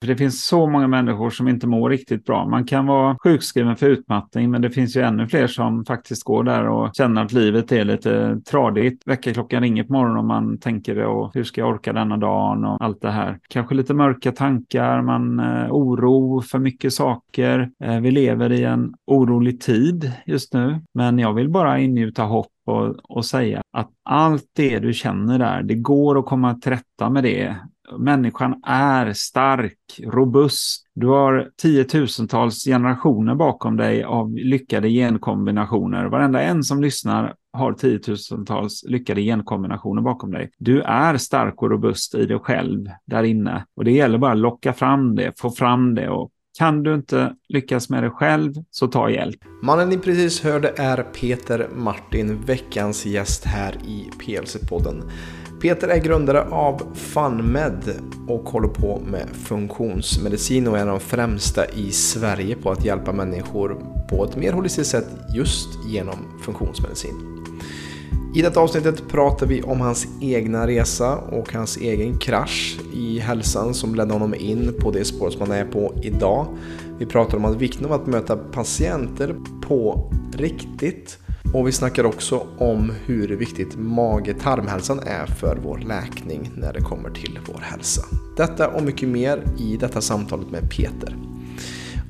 För det finns så många människor som inte mår riktigt bra. Man kan vara sjukskriven för utmattning, men det finns ju ännu fler som faktiskt går där och känner att livet är lite tradigt. Väckarklockan ringer på morgonen och man tänker och hur ska jag orka denna dagen och allt det här. Kanske lite mörka tankar, man eh, oro för mycket saker. Eh, vi lever i en orolig tid just nu, men jag vill bara ingjuta hopp och, och säga att allt det du känner där, det går att komma till rätta med det Människan är stark, robust. Du har tiotusentals generationer bakom dig av lyckade genkombinationer. Varenda en som lyssnar har tiotusentals lyckade genkombinationer bakom dig. Du är stark och robust i dig själv där inne. Och det gäller bara att locka fram det, få fram det och kan du inte lyckas med det själv, så ta hjälp. Mannen ni precis hörde är Peter Martin, veckans gäst här i PLC-podden. Peter är grundare av FunMed och håller på med funktionsmedicin och är en av de främsta i Sverige på att hjälpa människor på ett mer holistiskt sätt just genom funktionsmedicin. I detta avsnittet pratar vi om hans egna resa och hans egen krasch i hälsan som ledde honom in på det spår som han är på idag. Vi pratar om att vikten av att möta patienter på riktigt och vi snackar också om hur viktigt mage-tarmhälsan är för vår läkning när det kommer till vår hälsa. Detta och mycket mer i detta samtalet med Peter.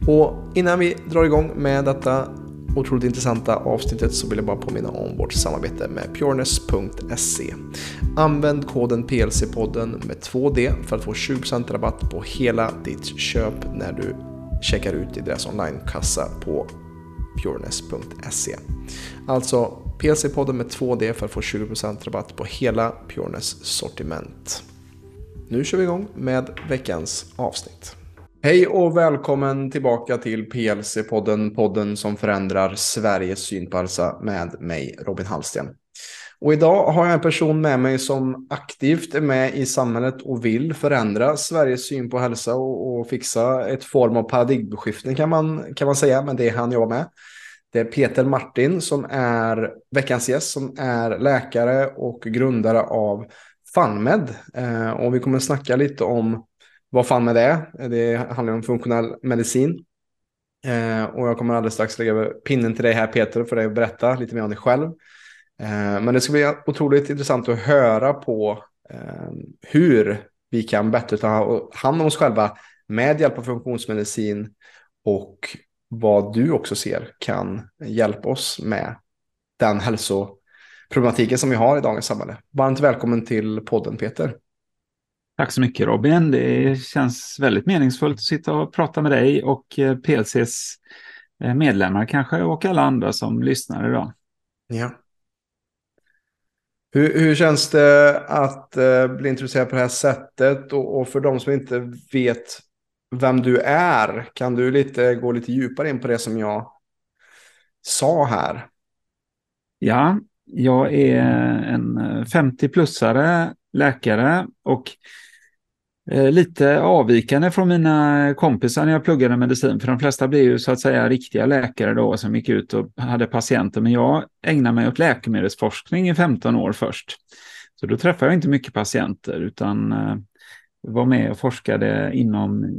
Och innan vi drar igång med detta otroligt intressanta avsnittet så vill jag bara påminna om vårt samarbete med pureness.se. Använd koden PLC-podden med 2D för att få 20% rabatt på hela ditt köp när du checkar ut i deras onlinekassa på pureness.se. Alltså PLC-podden med 2D för att få 20% rabatt på hela Pureness sortiment. Nu kör vi igång med veckans avsnitt. Hej och välkommen tillbaka till PLC-podden, podden som förändrar Sveriges syn på hälsa med mig Robin Hallsten. Och idag har jag en person med mig som aktivt är med i samhället och vill förändra Sveriges syn på hälsa och, och fixa ett form av paradigmskifte kan man, kan man säga, men det är han jag med. Det är Peter Martin som är veckans gäst som är läkare och grundare av FunMed. Eh, och vi kommer att snacka lite om vad FunMed är. Det handlar om funktionell medicin. Eh, och jag kommer alldeles strax lägga pinnen till dig här Peter för dig att berätta lite mer om dig själv. Eh, men det ska bli otroligt intressant att höra på hur vi kan bättre ta hand om oss själva med hjälp av funktionsmedicin och vad du också ser kan hjälpa oss med den hälsoproblematiken som vi har i dagens samhälle. Varmt välkommen till podden Peter. Tack så mycket Robin. Det känns väldigt meningsfullt att sitta och prata med dig och eh, PLCs eh, medlemmar kanske och alla andra som lyssnar idag. Ja. Hur, hur känns det att uh, bli introducerad på det här sättet och, och för de som inte vet vem du är. Kan du lite, gå lite djupare in på det som jag sa här? Ja, jag är en 50-plussare läkare och eh, lite avvikande från mina kompisar när jag pluggade medicin, för de flesta blev ju så att säga riktiga läkare då som gick ut och hade patienter, men jag ägnade mig åt läkemedelsforskning i 15 år först. Så då träffade jag inte mycket patienter utan eh, var med och forskade inom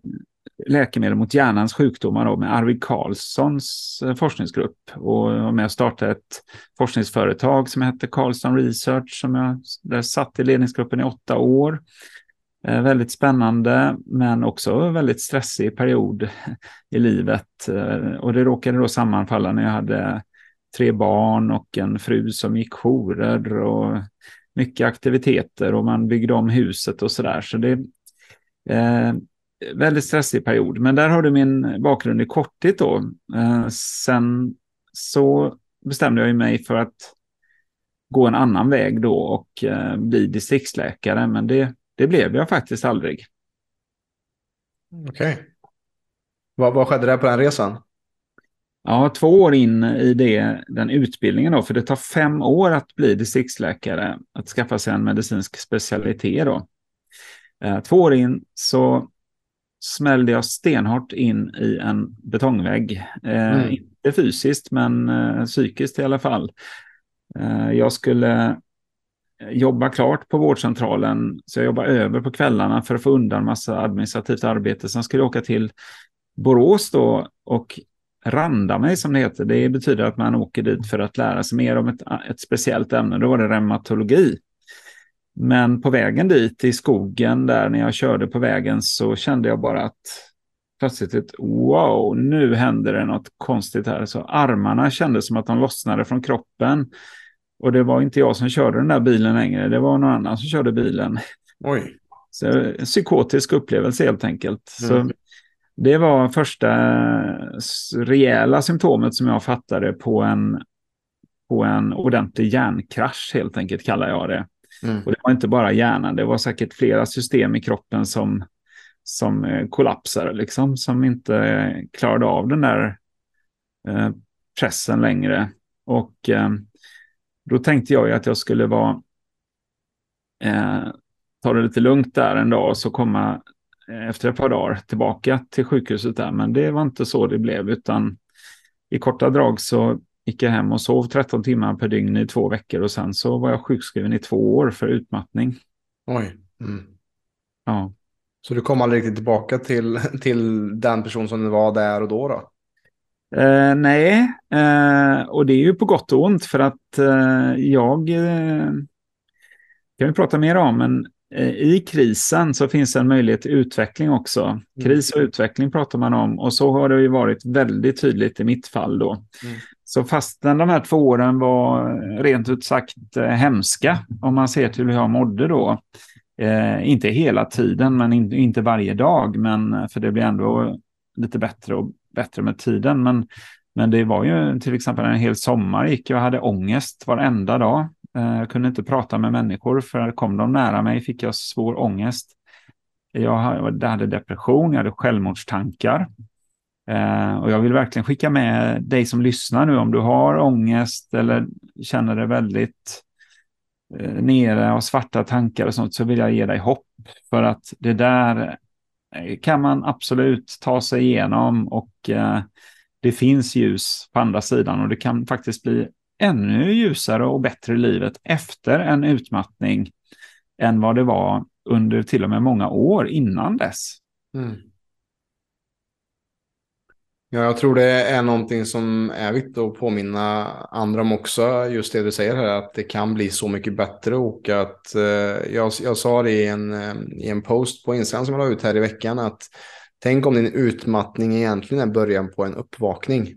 läkemedel mot hjärnans sjukdomar då, med Arvid Carlssons eh, forskningsgrupp och var med och startade ett forskningsföretag som hette Carlsson Research som jag där satt i ledningsgruppen i åtta år. Eh, väldigt spännande men också väldigt stressig period i livet eh, och det råkade då sammanfalla när jag hade tre barn och en fru som gick jourer och mycket aktiviteter och man byggde om huset och sådär. Så det eh, väldigt stressig period. Men där har du min bakgrund i korthet då. Eh, sen så bestämde jag mig för att gå en annan väg då och eh, bli distriktsläkare. Men det, det blev jag faktiskt aldrig. Okej. Okay. Vad, vad skedde där på den resan? Ja, två år in i det, den utbildningen då, för det tar fem år att bli distriktsläkare, att skaffa sig en medicinsk specialitet då. Eh, två år in så smällde jag stenhårt in i en betongvägg. Eh, mm. Inte fysiskt, men eh, psykiskt i alla fall. Eh, jag skulle jobba klart på vårdcentralen. Så jag jobbade över på kvällarna för att få undan massa administrativt arbete. Sen skulle jag åka till Borås då och randa mig som det heter. Det betyder att man åker dit för att lära sig mer om ett, ett speciellt ämne. Då var det reumatologi. Men på vägen dit i skogen där när jag körde på vägen så kände jag bara att plötsligt ett wow, nu händer det något konstigt här. Så armarna kändes som att de lossnade från kroppen. Och det var inte jag som körde den där bilen längre, det var någon annan som körde bilen. Oj. Så, en psykotisk upplevelse helt enkelt. Mm. Så det var första rejäla symptomet som jag fattade på en, på en ordentlig hjärnkrasch helt enkelt kallar jag det. Mm. Och det var inte bara hjärnan, det var säkert flera system i kroppen som, som eh, kollapsade, liksom, som inte klarade av den där eh, pressen längre. Och eh, då tänkte jag ju att jag skulle vara, eh, ta det lite lugnt där en dag och så komma eh, efter ett par dagar tillbaka till sjukhuset där. Men det var inte så det blev, utan i korta drag så gick jag hem och sov 13 timmar per dygn i två veckor och sen så var jag sjukskriven i två år för utmattning. Oj. Mm. Ja. Så du kom aldrig riktigt tillbaka till, till den person som du var där och då? då? Eh, nej, eh, och det är ju på gott och ont för att eh, jag eh, kan vi prata mer om, men eh, i krisen så finns en möjlighet till utveckling också. Mm. Kris och utveckling pratar man om och så har det ju varit väldigt tydligt i mitt fall då. Mm. Så fastän de här två åren var rent ut sagt eh, hemska, om man ser till hur jag mådde då, eh, inte hela tiden, men in, inte varje dag, men för det blir ändå lite bättre och bättre med tiden. Men, men det var ju till exempel en hel sommar gick jag hade ångest varenda dag. Eh, jag kunde inte prata med människor för kom de nära mig fick jag svår ångest. Jag hade depression, jag hade självmordstankar. Eh, och jag vill verkligen skicka med dig som lyssnar nu om du har ångest eller känner dig väldigt eh, nere och svarta tankar och sånt så vill jag ge dig hopp. För att det där kan man absolut ta sig igenom och det finns ljus på andra sidan och det kan faktiskt bli ännu ljusare och bättre livet efter en utmattning än vad det var under till och med många år innan dess. Mm. Ja, jag tror det är någonting som är viktigt att påminna andra om också. Just det du säger här, att det kan bli så mycket bättre och att eh, jag, jag sa det i en, eh, i en post på Instagram som jag la ut här i veckan att tänk om din utmattning egentligen är början på en uppvakning.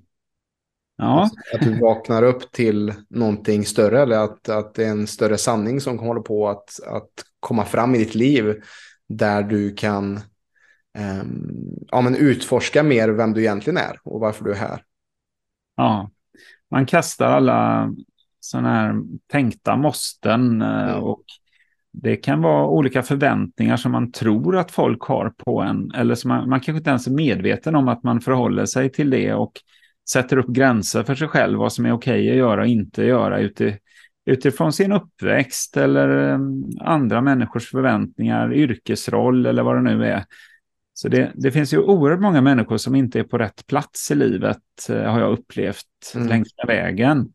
Ja. Alltså, att du vaknar upp till någonting större eller att, att det är en större sanning som håller på att, att komma fram i ditt liv där du kan um, ja, men utforska mer vem du egentligen är och varför du är här. Ja, man kastar alla sådana här tänkta måsten eh, mm. och det kan vara olika förväntningar som man tror att folk har på en eller som man, man kanske inte ens är medveten om att man förhåller sig till det och sätter upp gränser för sig själv vad som är okej att göra och inte göra uti, utifrån sin uppväxt eller eh, andra människors förväntningar, yrkesroll eller vad det nu är. Så det, det, finns ju oerhört många människor som inte är på rätt plats i livet, eh, har jag upplevt mm. längs med vägen.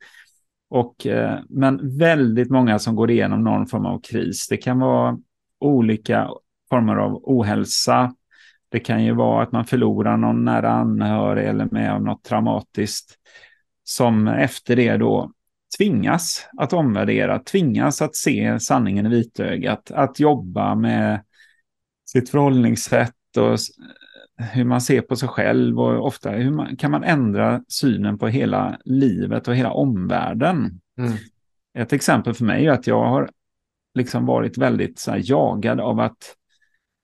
Och, eh, men väldigt många som går igenom någon form av kris. Det kan vara olika former av ohälsa. Det kan ju vara att man förlorar någon nära anhörig eller med om något traumatiskt. Som efter det då tvingas att omvärdera, tvingas att se sanningen i vitögat, att jobba med sitt förhållningssätt, och hur man ser på sig själv och ofta hur man, kan man ändra synen på hela livet och hela omvärlden. Mm. Ett exempel för mig är att jag har liksom varit väldigt så jagad av att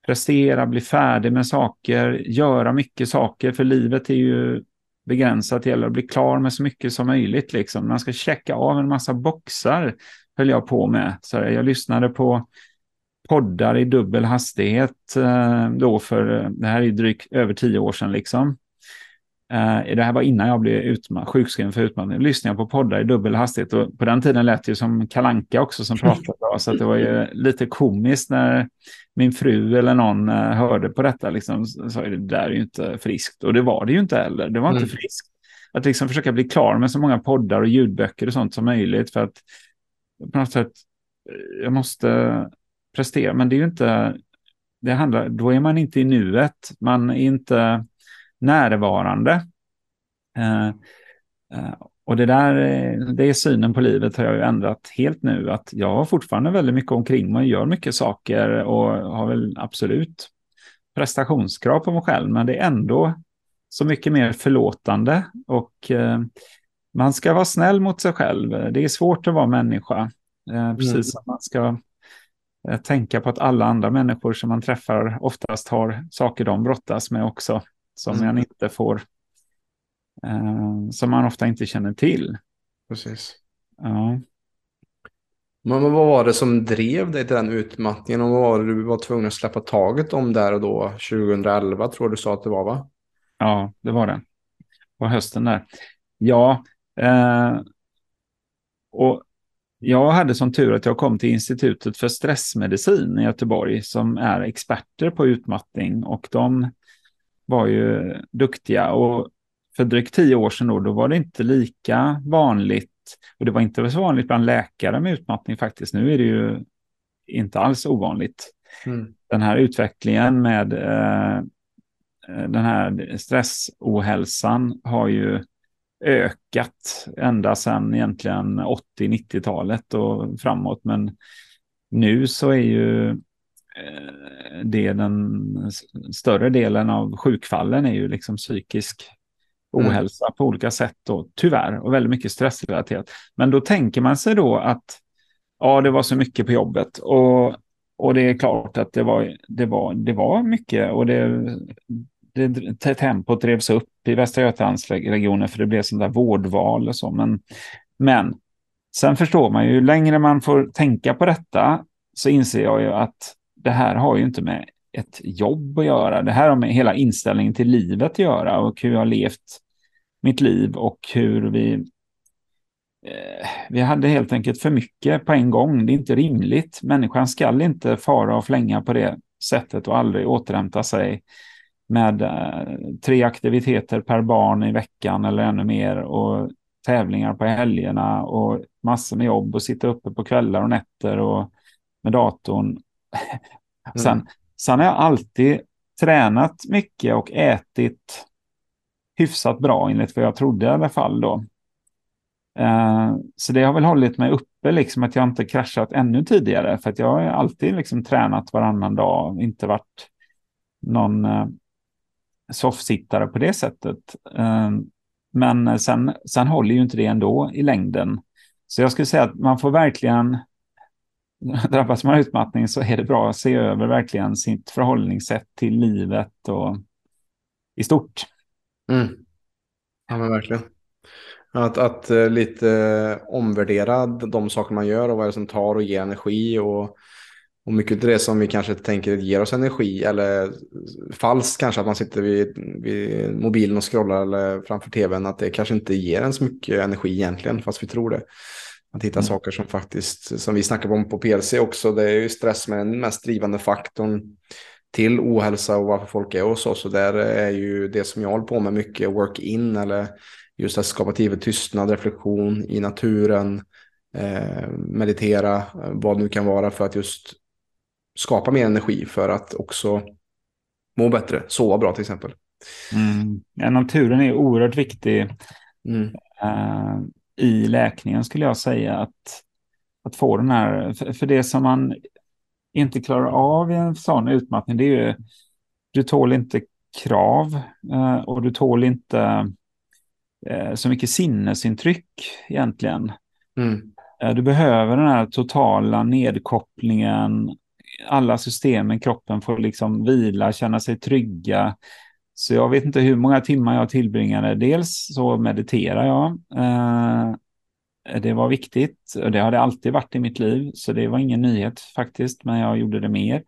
prestera, bli färdig med saker, göra mycket saker, för livet är ju begränsat, det gäller att bli klar med så mycket som möjligt. Liksom. Man ska checka av en massa boxar, höll jag på med. Så jag lyssnade på poddar i dubbel hastighet eh, då för, eh, det här är drygt över tio år sedan liksom. Eh, det här var innan jag blev utma- sjukskriven för utmattning. Lyssnade jag på poddar i dubbel hastighet och på den tiden lät det ju som Kalanka också som pratade. Då, så det var ju lite komiskt när min fru eller någon eh, hörde på detta. Liksom, sa det där är ju inte friskt. Och det var det ju inte heller. Det var inte mm. friskt. Att liksom försöka bli klar med så många poddar och ljudböcker och sånt som möjligt för att på något sätt jag måste prestera, men det är ju inte, det handlar, då är man inte i nuet, man är inte närvarande. Eh, eh, och det där, det är synen på livet har jag ju ändrat helt nu, att jag har fortfarande väldigt mycket omkring mig, gör mycket saker och har väl absolut prestationskrav på mig själv, men det är ändå så mycket mer förlåtande och eh, man ska vara snäll mot sig själv. Det är svårt att vara människa, eh, precis mm. som man ska eh, tänka på att alla andra människor som man träffar oftast har saker de brottas med också, som mm. man inte får, eh, som man ofta inte känner till. Precis. Ja. Men vad var det som drev dig till den utmattningen och vad var det du var tvungen att släppa taget om där och då? 2011 tror du sa att det var va? Ja, det var det. På hösten där. Ja, eh, och jag hade som tur att jag kom till Institutet för stressmedicin i Göteborg som är experter på utmattning och de var ju duktiga. Och för drygt tio år sedan då, då var det inte lika vanligt och det var inte så vanligt bland läkare med utmattning faktiskt. Nu är det ju inte alls ovanligt. Mm. Den här utvecklingen med eh, den här stressohälsan har ju ökat ända sedan egentligen 80-90-talet och framåt. Men nu så är ju eh, den större delen av sjukfallen är ju liksom psykisk Mm. ohälsa mm. på olika sätt då, tyvärr, och väldigt mycket stressrelaterat. Men då tänker man sig då att ja, det var så mycket på jobbet och, och det är klart att det var, det var, det var mycket och det, det, tempot drevs upp i Västra Götalandsregionen för det blev sånt där vårdval och så. Men, men sen förstår man ju, ju längre man får tänka på detta så inser jag ju att det här har ju inte med ett jobb att göra. Det här har med hela inställningen till livet att göra och hur jag har levt mitt liv och hur vi eh, vi hade helt enkelt för mycket på en gång. Det är inte rimligt. Människan skall inte fara och flänga på det sättet och aldrig återhämta sig med eh, tre aktiviteter per barn i veckan eller ännu mer och tävlingar på helgerna och massor med jobb och sitta uppe på kvällar och nätter och med datorn. Mm. Sen, sen har jag alltid tränat mycket och ätit hyfsat bra enligt vad jag trodde i alla fall då. Uh, så det har väl hållit mig uppe, liksom att jag inte kraschat ännu tidigare. För att jag har alltid liksom tränat varannan dag, inte varit någon uh, soffsittare på det sättet. Uh, men sen, sen håller ju inte det ändå i längden. Så jag skulle säga att man får verkligen, drabbas man av utmattning så är det bra att se över verkligen sitt förhållningssätt till livet och i stort. Mm. Ja men verkligen. Att, att eh, lite omvärdera de saker man gör och vad det är som tar och ger energi och, och mycket av det som vi kanske tänker ger oss energi eller falskt kanske att man sitter vid, vid mobilen och scrollar eller framför tvn att det kanske inte ger en så mycket energi egentligen fast vi tror det. Att hitta mm. saker som faktiskt, som vi snackar om på PLC också, det är ju stress med den mest drivande faktorn till ohälsa och varför folk är hos oss. Och där är ju det som jag håller på med mycket work-in eller just att skapa tid för tystnad, reflektion i naturen, eh, meditera, vad det nu kan vara för att just skapa mer energi för att också må bättre, sova bra till exempel. Mm. Ja, naturen är oerhört viktig mm. uh, i läkningen skulle jag säga. Att, att få den här, för, för det som man inte klarar av en sån utmattning, det är ju, du tål inte krav eh, och du tål inte eh, så mycket sinnesintryck egentligen. Mm. Eh, du behöver den här totala nedkopplingen, alla systemen, kroppen får liksom vila, känna sig trygga. Så jag vet inte hur många timmar jag tillbringade. Dels så mediterar jag det var viktigt. Det har det alltid varit i mitt liv, så det var ingen nyhet faktiskt, men jag gjorde det mer.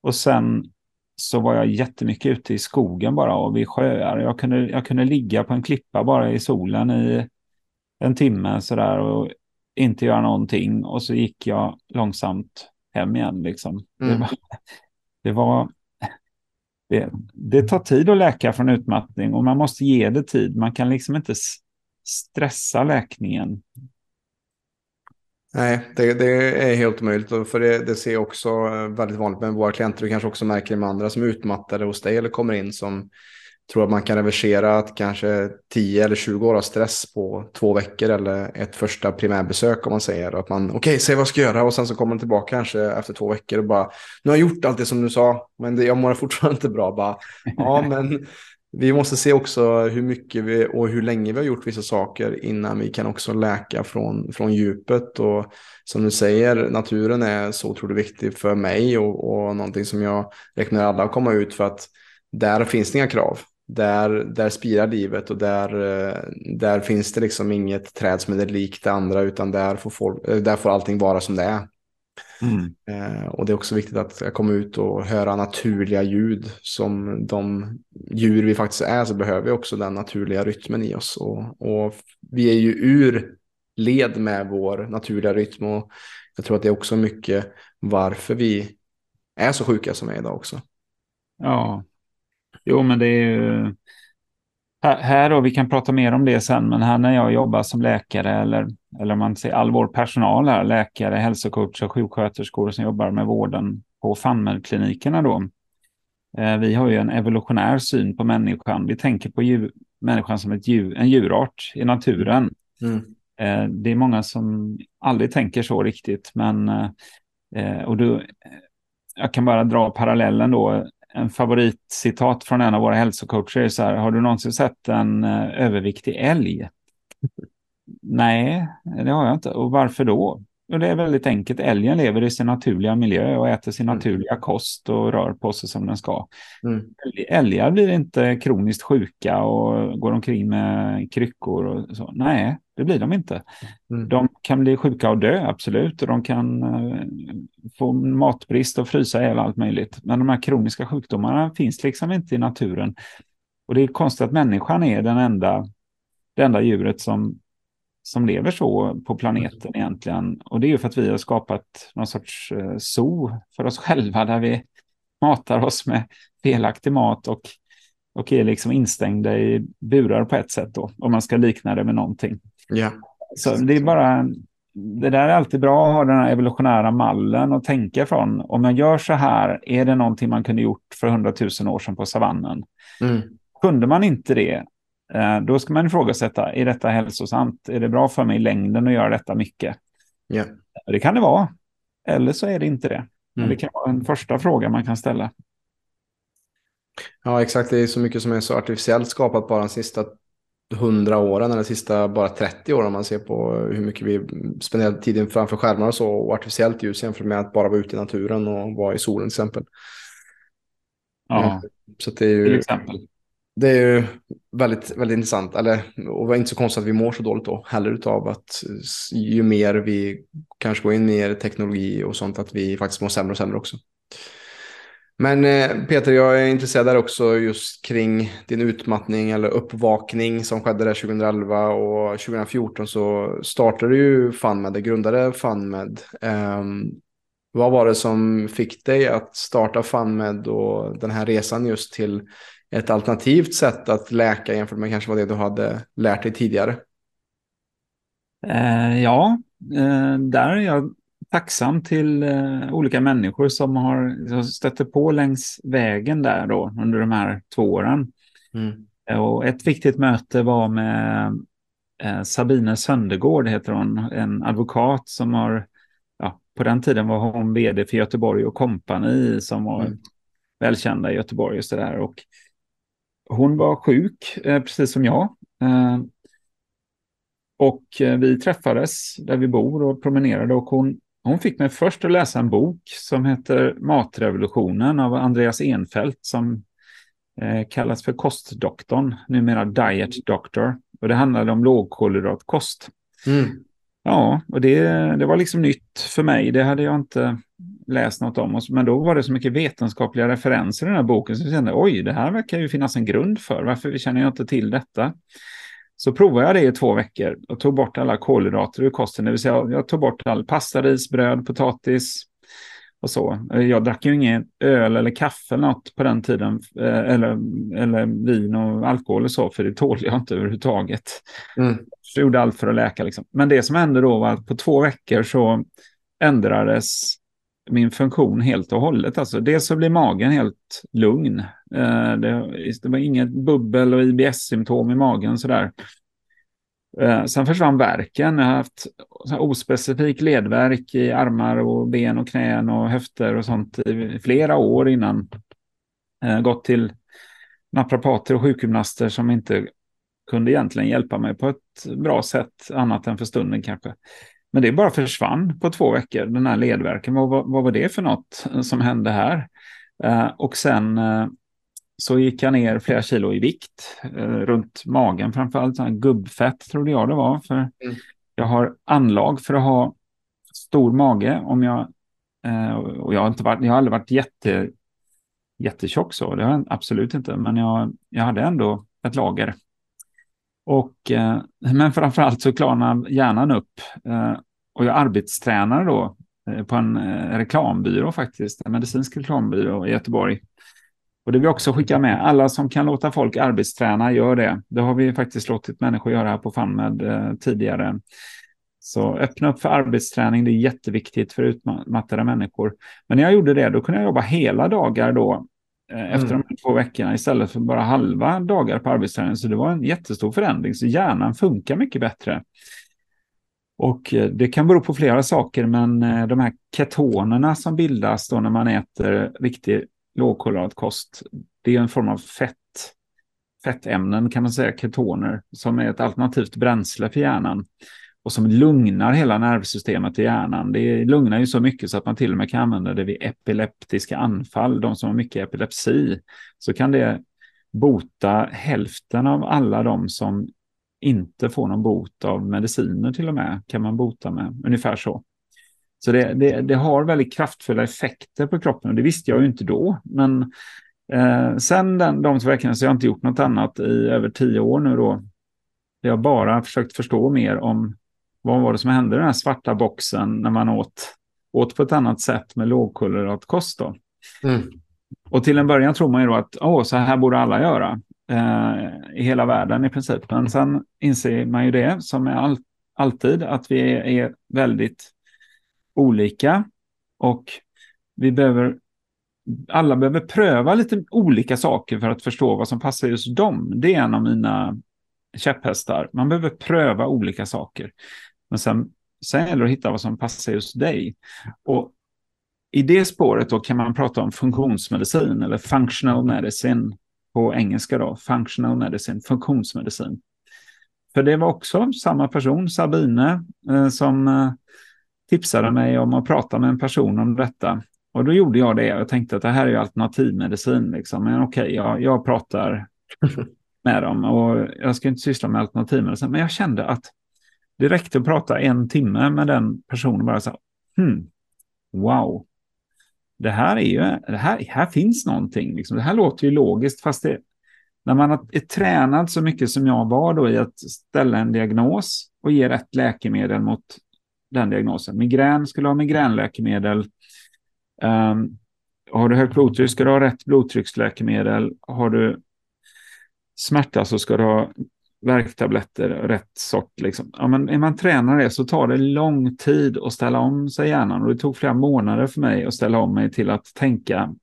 Och sen så var jag jättemycket ute i skogen bara och vid sjöar. Jag kunde, jag kunde ligga på en klippa bara i solen i en timme sådär och inte göra någonting. Och så gick jag långsamt hem igen liksom. Mm. Det, var, det, var det, det, tar tid att läka från utmattning och man måste ge det tid. Man kan liksom inte stressa läkningen. Nej, det, det, är helt omöjligt. För det, det ser jag också väldigt vanligt med våra klienter. Du kanske också märker det med andra som är utmattade hos dig eller kommer in som tror att man kan reversera att kanske 10 eller 20 år av stress på två veckor eller ett första primärbesök om man säger. Att man, okej, okay, säg vad jag ska göra och sen så kommer man tillbaka kanske efter två veckor och bara, nu har jag gjort allt det som du sa, men det, jag mår fortfarande inte bra. Bara, ja, men vi måste se också hur mycket vi och hur länge vi har gjort vissa saker innan vi kan också läka från, från djupet. Och som du säger, naturen är så otroligt viktig för mig och, och någonting som jag rekommenderar alla att komma ut för att där finns det inga krav. Där, där spirar livet och där, eh, där finns det liksom inget träd som är likt det andra utan där får, folk, eh, där får allting vara som det är. Mm. Eh, och det är också viktigt att komma ut och höra naturliga ljud. Som de djur vi faktiskt är så behöver vi också den naturliga rytmen i oss. Och, och vi är ju ur led med vår naturliga rytm. Och jag tror att det är också mycket varför vi är så sjuka som vi är idag också. Ja, jo men det är ju här, och vi kan prata mer om det sen, men här när jag jobbar som läkare eller, eller om man säger all vår personal här, läkare, hälsocoacher, sjuksköterskor som jobbar med vården på FANMED-klinikerna då. Eh, vi har ju en evolutionär syn på människan. Vi tänker på djur, människan som ett djur, en djurart i naturen. Mm. Eh, det är många som aldrig tänker så riktigt, men eh, och då, jag kan bara dra parallellen då en favoritcitat från en av våra hälsocoacher är så här, har du någonsin sett en uh, överviktig älg? Nej, det har jag inte. Och varför då? Och det är väldigt enkelt. Älgen lever i sin naturliga miljö och äter sin mm. naturliga kost och rör på sig som den ska. Mm. Älgar blir inte kroniskt sjuka och går omkring med kryckor och så. Nej, det blir de inte. Mm. De kan bli sjuka och dö, absolut. Och de kan uh, få matbrist och frysa ihjäl allt möjligt. Men de här kroniska sjukdomarna finns liksom inte i naturen. Och det är konstigt att människan är den enda, det enda djuret som som lever så på planeten egentligen. Och det är ju för att vi har skapat någon sorts eh, zoo för oss själva där vi matar oss med felaktig mat och, och är liksom instängda i burar på ett sätt då, om man ska likna det med någonting. Ja. Så det är bara, det där är alltid bra att ha den här evolutionära mallen och tänka från. Om jag gör så här, är det någonting man kunde gjort för hundratusen år sedan på savannen? Mm. Kunde man inte det, då ska man ifrågasätta, är detta hälsosamt? Är det bra för mig i längden att göra detta mycket? Yeah. Det kan det vara, eller så är det inte det. Men mm. det kan vara en första fråga man kan ställa. Ja, exakt. Det är så mycket som är så artificiellt skapat bara de sista hundra åren eller de sista bara 30 åren om man ser på hur mycket vi spenderar tiden framför skärmar och så och artificiellt ljus jämfört med att bara vara ute i naturen och vara i solen till exempel. Ja, så det är ju, till exempel det är ju väldigt, väldigt intressant. Eller, och det är inte så konstigt att vi mår så dåligt då heller av att ju mer vi kanske går in i teknologi och sånt att vi faktiskt mår sämre och sämre också. Men eh, Peter, jag är intresserad där också just kring din utmattning eller uppvakning som skedde där 2011 och 2014 så startade ju FunMed, grundade FunMed. Um, vad var det som fick dig att starta FunMed och den här resan just till ett alternativt sätt att läka jämfört med kanske vad det du hade lärt dig tidigare? Eh, ja, eh, där är jag tacksam till eh, olika människor som har stött på längs vägen där då under de här två åren. Mm. Och ett viktigt möte var med eh, Sabine Söndergård, heter hon, en advokat som har, ja, på den tiden var hon vd för Göteborg och Company som var mm. välkända i Göteborg och så där. Och hon var sjuk, eh, precis som jag. Eh, och eh, vi träffades där vi bor och promenerade och hon, hon fick mig först att läsa en bok som heter Matrevolutionen av Andreas Enfeldt som kallas för Kostdoktorn, numera Diet Doctor. Och det handlade om lågkolhydratkost. Mm. Ja, och det, det var liksom nytt för mig. Det hade jag inte läst något om. Oss, men då var det så mycket vetenskapliga referenser i den här boken så jag kände oj, det här verkar ju finnas en grund för. Varför känner jag inte till detta? Så provade jag det i två veckor och tog bort alla kolhydrater ur kosten. Det vill säga jag tog bort all pasta, ris, bröd, potatis. och så. Jag drack ju ingen öl eller kaffe eller något på den tiden, eh, eller, eller vin och alkohol och så, för det tålde jag inte överhuvudtaget. Mm. Så jag gjorde allt för att läka. Liksom. Men det som hände då var att på två veckor så ändrades min funktion helt och hållet. Alltså, dels så blir magen helt lugn. Eh, det, det var inget bubbel och IBS-symptom i magen sådär. Eh, sen försvann verken. Jag har haft ospecifik ledverk i armar och ben och knän och höfter och sånt i flera år innan. Eh, gått till naprapater och sjukgymnaster som inte kunde egentligen hjälpa mig på ett bra sätt annat än för stunden kanske. Men det bara försvann på två veckor, den här ledverken. Vad, vad, vad var det för något som hände här? Eh, och sen eh, så gick jag ner flera kilo i vikt, eh, runt magen framförallt. Sån gubbfett trodde jag det var. För mm. Jag har anlag för att ha stor mage. Om jag, eh, och jag, har inte varit, jag har aldrig varit jätte, jättetjock så, det har jag absolut inte. Men jag, jag hade ändå ett lager. Och, eh, men framförallt så klarnar hjärnan upp. Eh, och jag arbetstränare då eh, på en eh, reklambyrå faktiskt, en medicinsk reklambyrå i Göteborg. Och det vill jag också skicka med, alla som kan låta folk arbetsträna, gör det. Det har vi faktiskt låtit människor göra här på FunMed eh, tidigare. Så öppna upp för arbetsträning, det är jätteviktigt för utmattade människor. Men när jag gjorde det, då kunde jag jobba hela dagar då, efter mm. de två veckorna, istället för bara halva dagar på arbetsträning. Så det var en jättestor förändring, så hjärnan funkar mycket bättre. Och eh, det kan bero på flera saker, men eh, de här ketonerna som bildas då när man äter riktig lågkolhydratkost, det är en form av fett, fettämnen kan man säga, ketoner, som är ett alternativt bränsle för hjärnan och som lugnar hela nervsystemet i hjärnan. Det lugnar ju så mycket så att man till och med kan använda det vid epileptiska anfall, de som har mycket epilepsi, så kan det bota hälften av alla de som inte får någon bot av mediciner till och med, kan man bota med, ungefär så. Så det, det, det, har väldigt kraftfulla effekter på kroppen och det visste jag ju inte då. Men eh, sen den, de två veckorna så har jag inte gjort något annat i över tio år nu då. Jag har bara försökt förstå mer om vad var det som hände i den här svarta boxen när man åt, åt på ett annat sätt med lågkolhydratkost då. Mm. Och till en början tror man ju då att åh, så här borde alla göra eh, i hela världen i princip. Men sen inser man ju det som är all, alltid att vi är, väldigt olika och vi behöver alla behöver pröva lite olika saker för att förstå vad som passar just dem. Det är en av mina käpphästar. Man behöver pröva olika saker. Men sen, sen gäller det att hitta vad som passar just dig. Och i det spåret då kan man prata om funktionsmedicin eller functional medicine på engelska då. Functional medicine, funktionsmedicin. För det var också samma person, Sabine, eh, som eh, tipsade mig om att prata med en person om detta. Och då gjorde jag det. Jag tänkte att det här är ju alternativmedicin. Liksom. Men okej, okay, jag, jag pratar med dem och jag ska inte syssla med alternativmedicin. Men jag kände att det räckte att prata en timme med den personen bara så hmm, wow. Det här är ju, det här, här finns någonting. Liksom. Det här låter ju logiskt, fast det, när man är tränad så mycket som jag var då i att ställa en diagnos och ge rätt läkemedel mot den diagnosen. Migrän skulle ha migränläkemedel. Um, har du högt blodtryck ska du ha rätt blodtrycksläkemedel. Har du smärta så ska du ha värktabletter, rätt sort. Liksom. Ja, men är man tränare så tar det lång tid att ställa om sig hjärnan. Och det tog flera månader för mig att ställa om mig till att tänka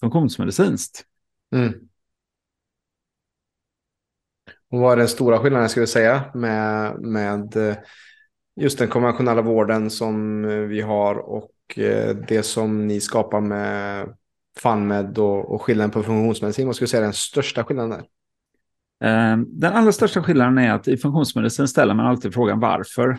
funktionsmedicinskt. Mm. Och vad är den stora skillnaden, ska vi säga, med, med eh, just den konventionella vården som eh, vi har och eh, det som ni skapar med FunMed och, och skillnaden på funktionsmedicin. Vad skulle du säga är den största skillnaden där? Ehm, den allra största skillnaden är att i funktionsmedicin ställer man alltid frågan varför.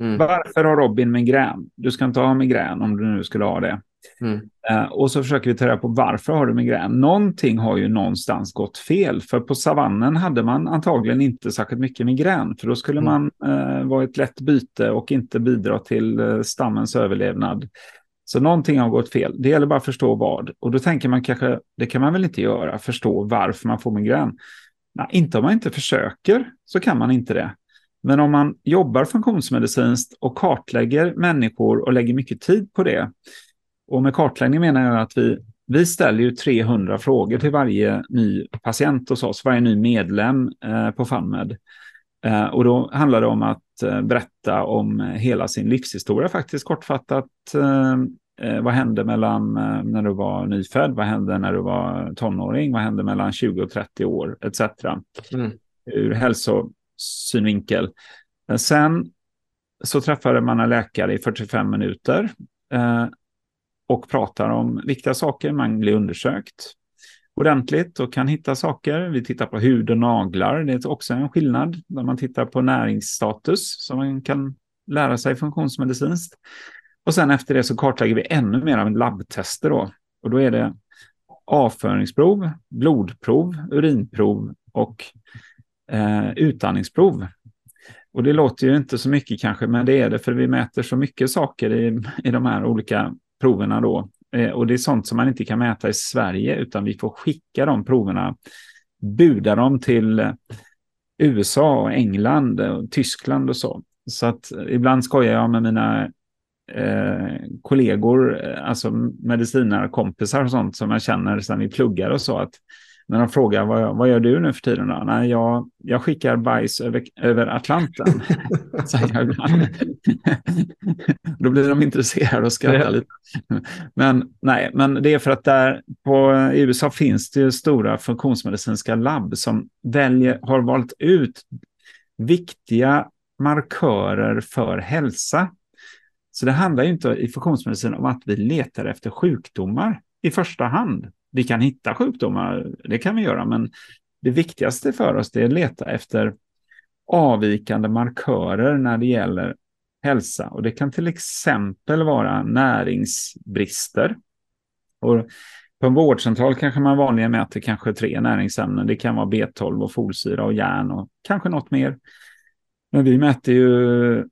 Mm. Varför har Robin migrän? Du ska inte ha migrän om du nu skulle ha det. Mm. Uh, och så försöker vi ta reda på varför har du migrän? Någonting har ju någonstans gått fel. För på savannen hade man antagligen inte särskilt mycket migrän. För då skulle mm. man uh, vara ett lätt byte och inte bidra till uh, stammens överlevnad. Så någonting har gått fel. Det gäller bara att förstå vad. Och då tänker man kanske, det kan man väl inte göra, förstå varför man får migrän. Nej, inte om man inte försöker så kan man inte det. Men om man jobbar funktionsmedicinskt och kartlägger människor och lägger mycket tid på det, Och med kartläggning menar jag att vi, vi ställer ju 300 frågor till varje ny patient hos oss, varje ny medlem eh, på FunMed. Eh, och då handlar det om att eh, berätta om hela sin livshistoria faktiskt kortfattat. Eh, Eh, eh, vad hände mellan när du var nyfödd? Vad hände när du var tonåring? Vad hände mellan 20 och 30 år? Etc. Mm. Ur hälsosynvinkel. Sen så träffade man en läkare i 45 minuter eh, och pratar om viktiga saker. Man blir undersökt ordentligt och kan hitta saker. Vi tittar på hud och naglar. Det är också en skillnad när man tittar på näringsstatus som man kan lära sig funktionsmedicinskt. Och sen efter det så kartlägger vi ännu mer av labbtester då. Och då är det avföringsprov, blodprov, urinprov och eh, utandningsprov. Och det låter ju inte så mycket kanske, men det är det för vi mäter så mycket saker i, i de här olika proverna då. Eh, och det är sånt som man inte kan mäta i Sverige, utan vi får skicka de proverna, buda dem till USA, och England, och Tyskland och så. Så att ibland skojar jag med mina eh, kollegor, eh, alltså medicinarkompisar och sånt som jag känner sedan vi pluggar och så, att när de frågar vad, vad gör du nu för tiden? Då? Nej, jag, jag skickar bajs över, över Atlanten. då blir de intresserade och skrattar lite. Men, nej, men det är för att där på, i USA finns det stora funktionsmedicinska labb som väljer, har valt ut viktiga markörer för hälsa. Så det handlar ju inte i funktionsmedicin om att vi letar efter sjukdomar i första hand vi kan hitta sjukdomar, det kan vi göra, men det viktigaste för oss är att leta efter avvikande markörer när det gäller hälsa. Och det kan till exempel vara näringsbrister. Och på en vårdcentral kanske man vanligen mäter kanske tre näringsämnen. Det kan vara B12 och folsyra och järn och kanske något mer. Men vi mäter ju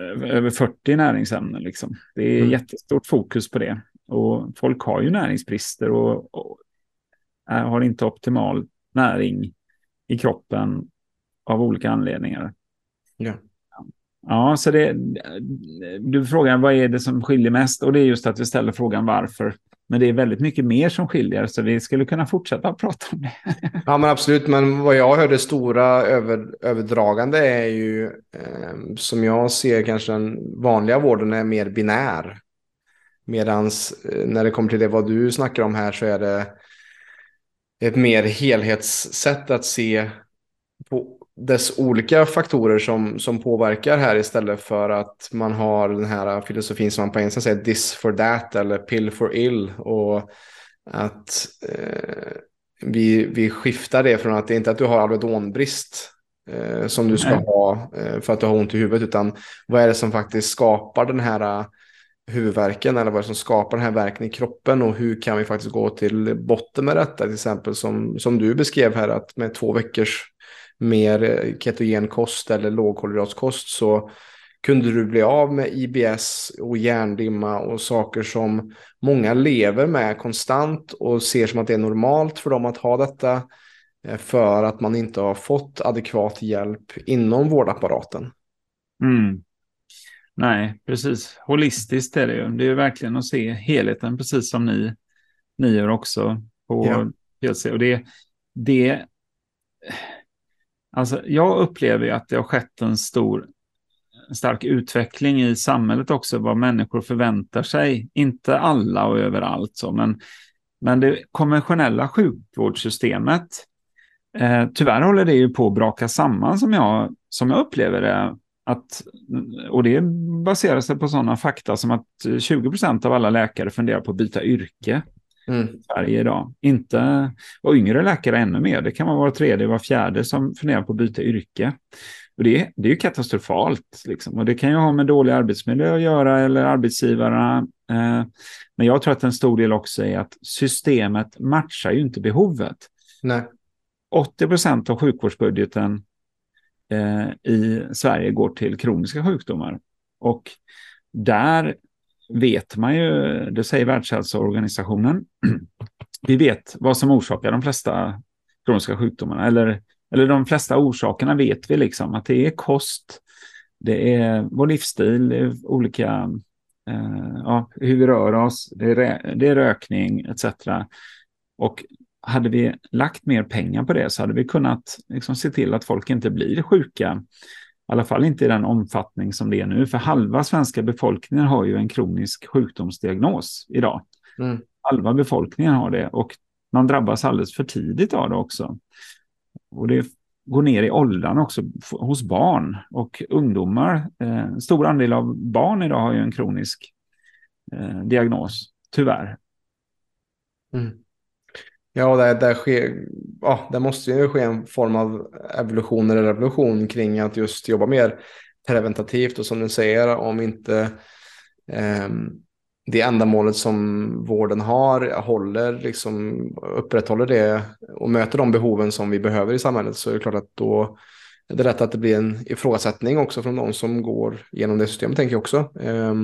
över 40 näringsämnen. Liksom. Det är mm. jättestort fokus på det. Och folk har ju näringsbrister och, och har inte optimal näring i kroppen av olika anledningar. Ja. Ja, så det, du frågar vad är det som skiljer mest och det är just att vi ställer frågan varför. Men det är väldigt mycket mer som skiljer så vi skulle kunna fortsätta prata om det. Ja men absolut, men vad jag hörde stora över, överdragande är ju eh, som jag ser kanske den vanliga vården är mer binär. Medan eh, när det kommer till det vad du snackar om här så är det ett mer helhetssätt att se på dess olika faktorer som, som påverkar här istället för att man har den här filosofin som man på engelska säger this for that eller pill for ill och att eh, vi, vi skiftar det från att det inte är att du har alvedonbrist eh, som du ska Nej. ha eh, för att du har ont i huvudet utan vad är det som faktiskt skapar den här huvudvärken eller vad som skapar den här verken i kroppen och hur kan vi faktiskt gå till botten med detta till exempel som, som du beskrev här att med två veckors mer eh, ketogen kost eller lågkolhydratkost så kunde du bli av med IBS och hjärndimma och saker som många lever med konstant och ser som att det är normalt för dem att ha detta eh, för att man inte har fått adekvat hjälp inom vårdapparaten. Mm. Nej, precis. Holistiskt är det ju. Det är ju verkligen att se helheten, precis som ni, ni gör också på ja. PLC. Och det, det, alltså jag upplever ju att det har skett en stor, stark utveckling i samhället också, vad människor förväntar sig. Inte alla och överallt, så, men, men det konventionella sjukvårdssystemet, eh, tyvärr håller det ju på att braka samman som jag, som jag upplever det att, och det baserar sig på sådana fakta som att eh, 20 procent av alla läkare funderar på att byta yrke mm. i Sverige idag. Inte, och yngre läkare ännu mer. Det kan vara var tredje, var fjärde som funderar på att byta yrke. Och det, det är ju katastrofalt. Liksom. Och det kan ju ha med dålig arbetsmiljö att göra eller arbetsgivarna. Eh, men jag tror att en stor del också är att systemet matchar ju inte behovet. Nej. 80 procent av sjukvårdsbudgeten eh, i Sverige går till kroniska sjukdomar. Och där vet man ju, det säger Världshälsoorganisationen, vi vet vad som orsakar de flesta kroniska sjukdomarna. Eller, eller de flesta orsakerna vet vi liksom att det är kost, det är vår livsstil, det är olika eh, ja, hur vi rör oss, det är, det är rökning etc. Och hade vi lagt mer pengar på det så hade vi kunnat liksom se till att folk inte blir sjuka. I alla fall inte i den omfattning som det är nu. För halva svenska befolkningen har ju en kronisk sjukdomsdiagnos idag. Mm. Halva befolkningen har det och man drabbas alldeles för tidigt av det också. Och det går ner i åldern också hos barn och ungdomar. Eh, stor andel av barn idag har ju en kronisk eh, diagnos, tyvärr. Mm. Ja, där, där, sker, ja, där måste ju ske en form av evolution eller revolution kring att just jobba mer preventativt och som du säger, om inte eh, det ändamålet som vården har håller, liksom upprätthåller det och möter de behoven som vi behöver i samhället så är det klart att då är det lätt att det blir en ifrågasättning också från de som går genom det systemet tänker jag också. Eh,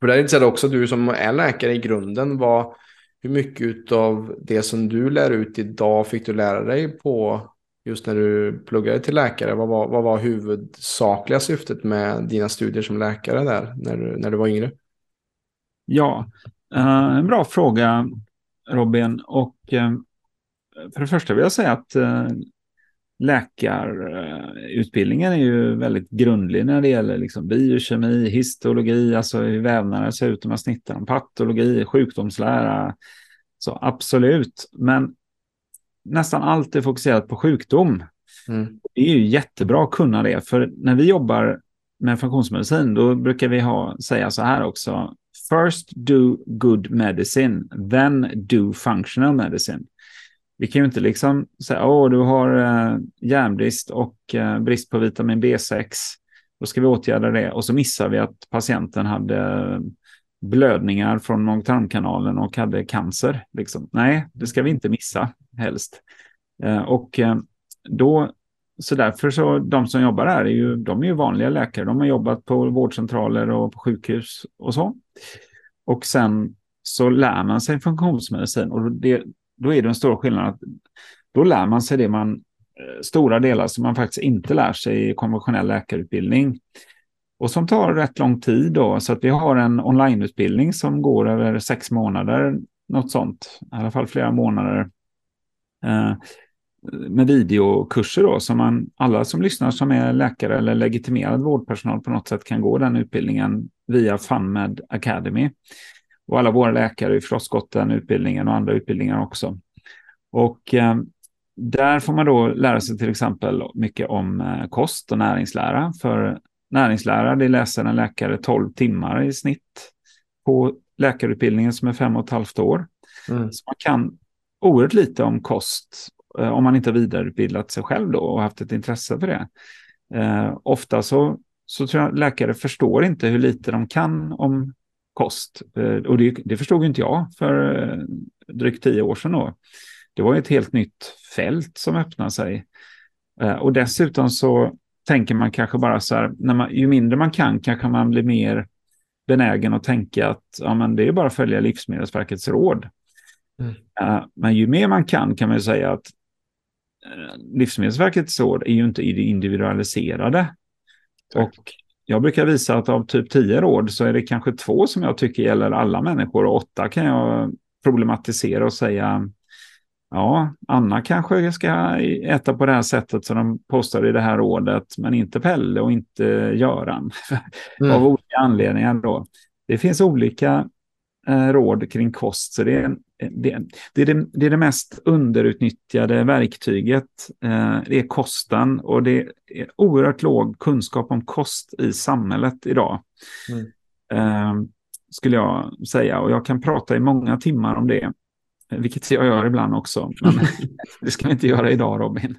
för det är det också du som är läkare i grunden, vad, hur mycket av det som du lär ut idag fick du lära dig på just när du pluggade till läkare? Vad var, vad var huvudsakliga syftet med dina studier som läkare där när du, när du var yngre? Ja, uh, en bra fråga Robin. Och eh, för det första vill jag säga att eh, läkarutbildningen är ju väldigt grundlig när det gäller liksom biokemi, histologi, alltså hur vävnader ser ut om man snittar dem, patologi, sjukdomslära. Så absolut, men nästan allt är fokuserat på sjukdom. Mm. Det är ju jättebra att kunna det, för när vi jobbar med funktionsmedicin, då brukar vi ha, säga så här också. First do good medicine, then do functional medicine. Vi kan ju inte liksom säga, åh, du har eh, järnbrist och eh, brist på vitamin B6. Då ska vi åtgärda det och så missar vi att patienten hade eh, blödningar från magtarmkanalen och hade cancer. Liksom. Nej, det ska vi inte missa helst. Eh, och eh, då, så därför så de som jobbar här är ju, de är ju vanliga läkare. De har jobbat på vårdcentraler och på sjukhus och så. Och sen så lär man sig funktionsmedicin och det, då är det en stor skillnad. Att då lär man sig det man, eh, stora delar som man faktiskt inte lär sig i konventionell läkarutbildning. Och som tar rätt lång tid då, så att vi har en onlineutbildning som går över sex månader, något sånt, i alla fall flera månader. Eh, med videokurser då, som man, alla som lyssnar som är läkare eller legitimerad vårdpersonal på något sätt kan gå den utbildningen via FunMed Academy. Och alla våra läkare har förstås gått den utbildningen och andra utbildningar också. Och eh, där får man då lära sig till exempel mycket om eh, kost och näringslära. För näringslära, det läser en läkare 12 timmar i snitt på läkarutbildningen som är fem och ett halvt år. Mm. Så man kan oerhört lite om kost eh, om man inte har vidareutbildat sig själv då och haft ett intresse för det. Eh, ofta så, så tror jag läkare förstår inte hur lite de kan om kost. Eh, och det, det förstod inte jag för eh, drygt tio år sedan. Då. Det var ett helt nytt fält som öppnade sig. Eh, och dessutom så tänker man kanske bara så här, när man, ju mindre man kan kanske man blir mer benägen att tänka att ja, men det är bara att följa Livsmedelsverkets råd. Mm. Men ju mer man kan kan man säga att Livsmedelsverkets råd är ju inte individualiserade. Tack. Och jag brukar visa att av typ tio råd så är det kanske två som jag tycker gäller alla människor och åtta kan jag problematisera och säga ja, Anna kanske ska äta på det här sättet som de postar i det här rådet, men inte Pelle och inte Göran. Mm. av olika anledningar då. Det finns olika råd kring kost, så det är det, det, är det, det, är det mest underutnyttjade verktyget. Eh, det är kosten och det är oerhört låg kunskap om kost i samhället idag. Mm. Eh, skulle jag säga och jag kan prata i många timmar om det. Vilket jag gör ibland också. Men det ska vi inte göra idag Robin.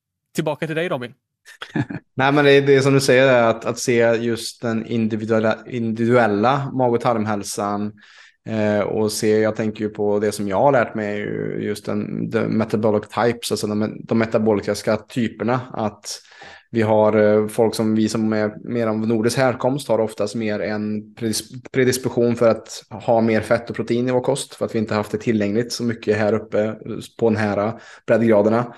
Tillbaka till dig Robin. Nej, men det är, det är som du säger, att, att se just den individuella, individuella mag och tarmhälsan eh, och se, jag tänker ju på det som jag har lärt mig, just den, the metabolic types, alltså de, de metaboliska typerna. Att vi har eh, folk som vi som är mer av nordisk härkomst har oftast mer en predisposition för att ha mer fett och protein i vår kost för att vi inte haft det tillgängligt så mycket här uppe på den här eh, breddgraderna.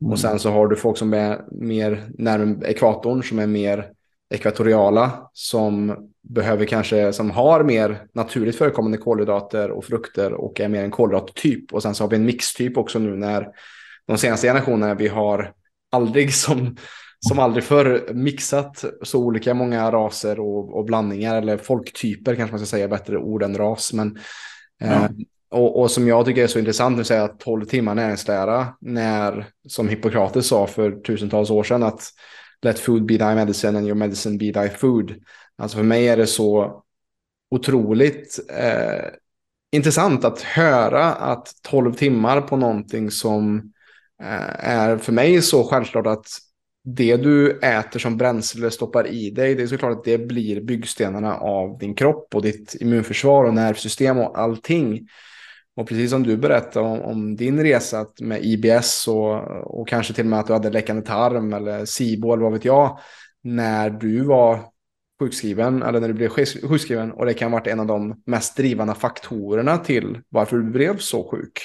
Mm. Och sen så har du folk som är mer närmare ekvatorn som är mer ekvatoriala som behöver kanske som har mer naturligt förekommande kolhydrater och frukter och är mer en kolhydrattyp. Och sen så har vi en mixtyp också nu när de senaste generationerna vi har aldrig som som aldrig förr mixat så olika många raser och, och, blandningar eller folktyper kanske man ska säga bättre ord än ras. Men, ja. eh, och, och, som jag tycker är så intressant att säga 12 timmar näringslära när som Hippokrates sa för tusentals år sedan att let food be thy medicine and your medicine be thy food. Alltså för mig är det så otroligt eh, intressant att höra att 12 timmar på någonting som eh, är för mig så självklart att det du äter som bränsle stoppar i dig, det är såklart att det blir byggstenarna av din kropp och ditt immunförsvar och nervsystem och allting. Och precis som du berättade om, om din resa med IBS och, och kanske till och med att du hade läckande tarm eller SIBO vad vet jag, när du var sjukskriven eller när du blev sjukskriven och det kan ha varit en av de mest drivande faktorerna till varför du blev så sjuk.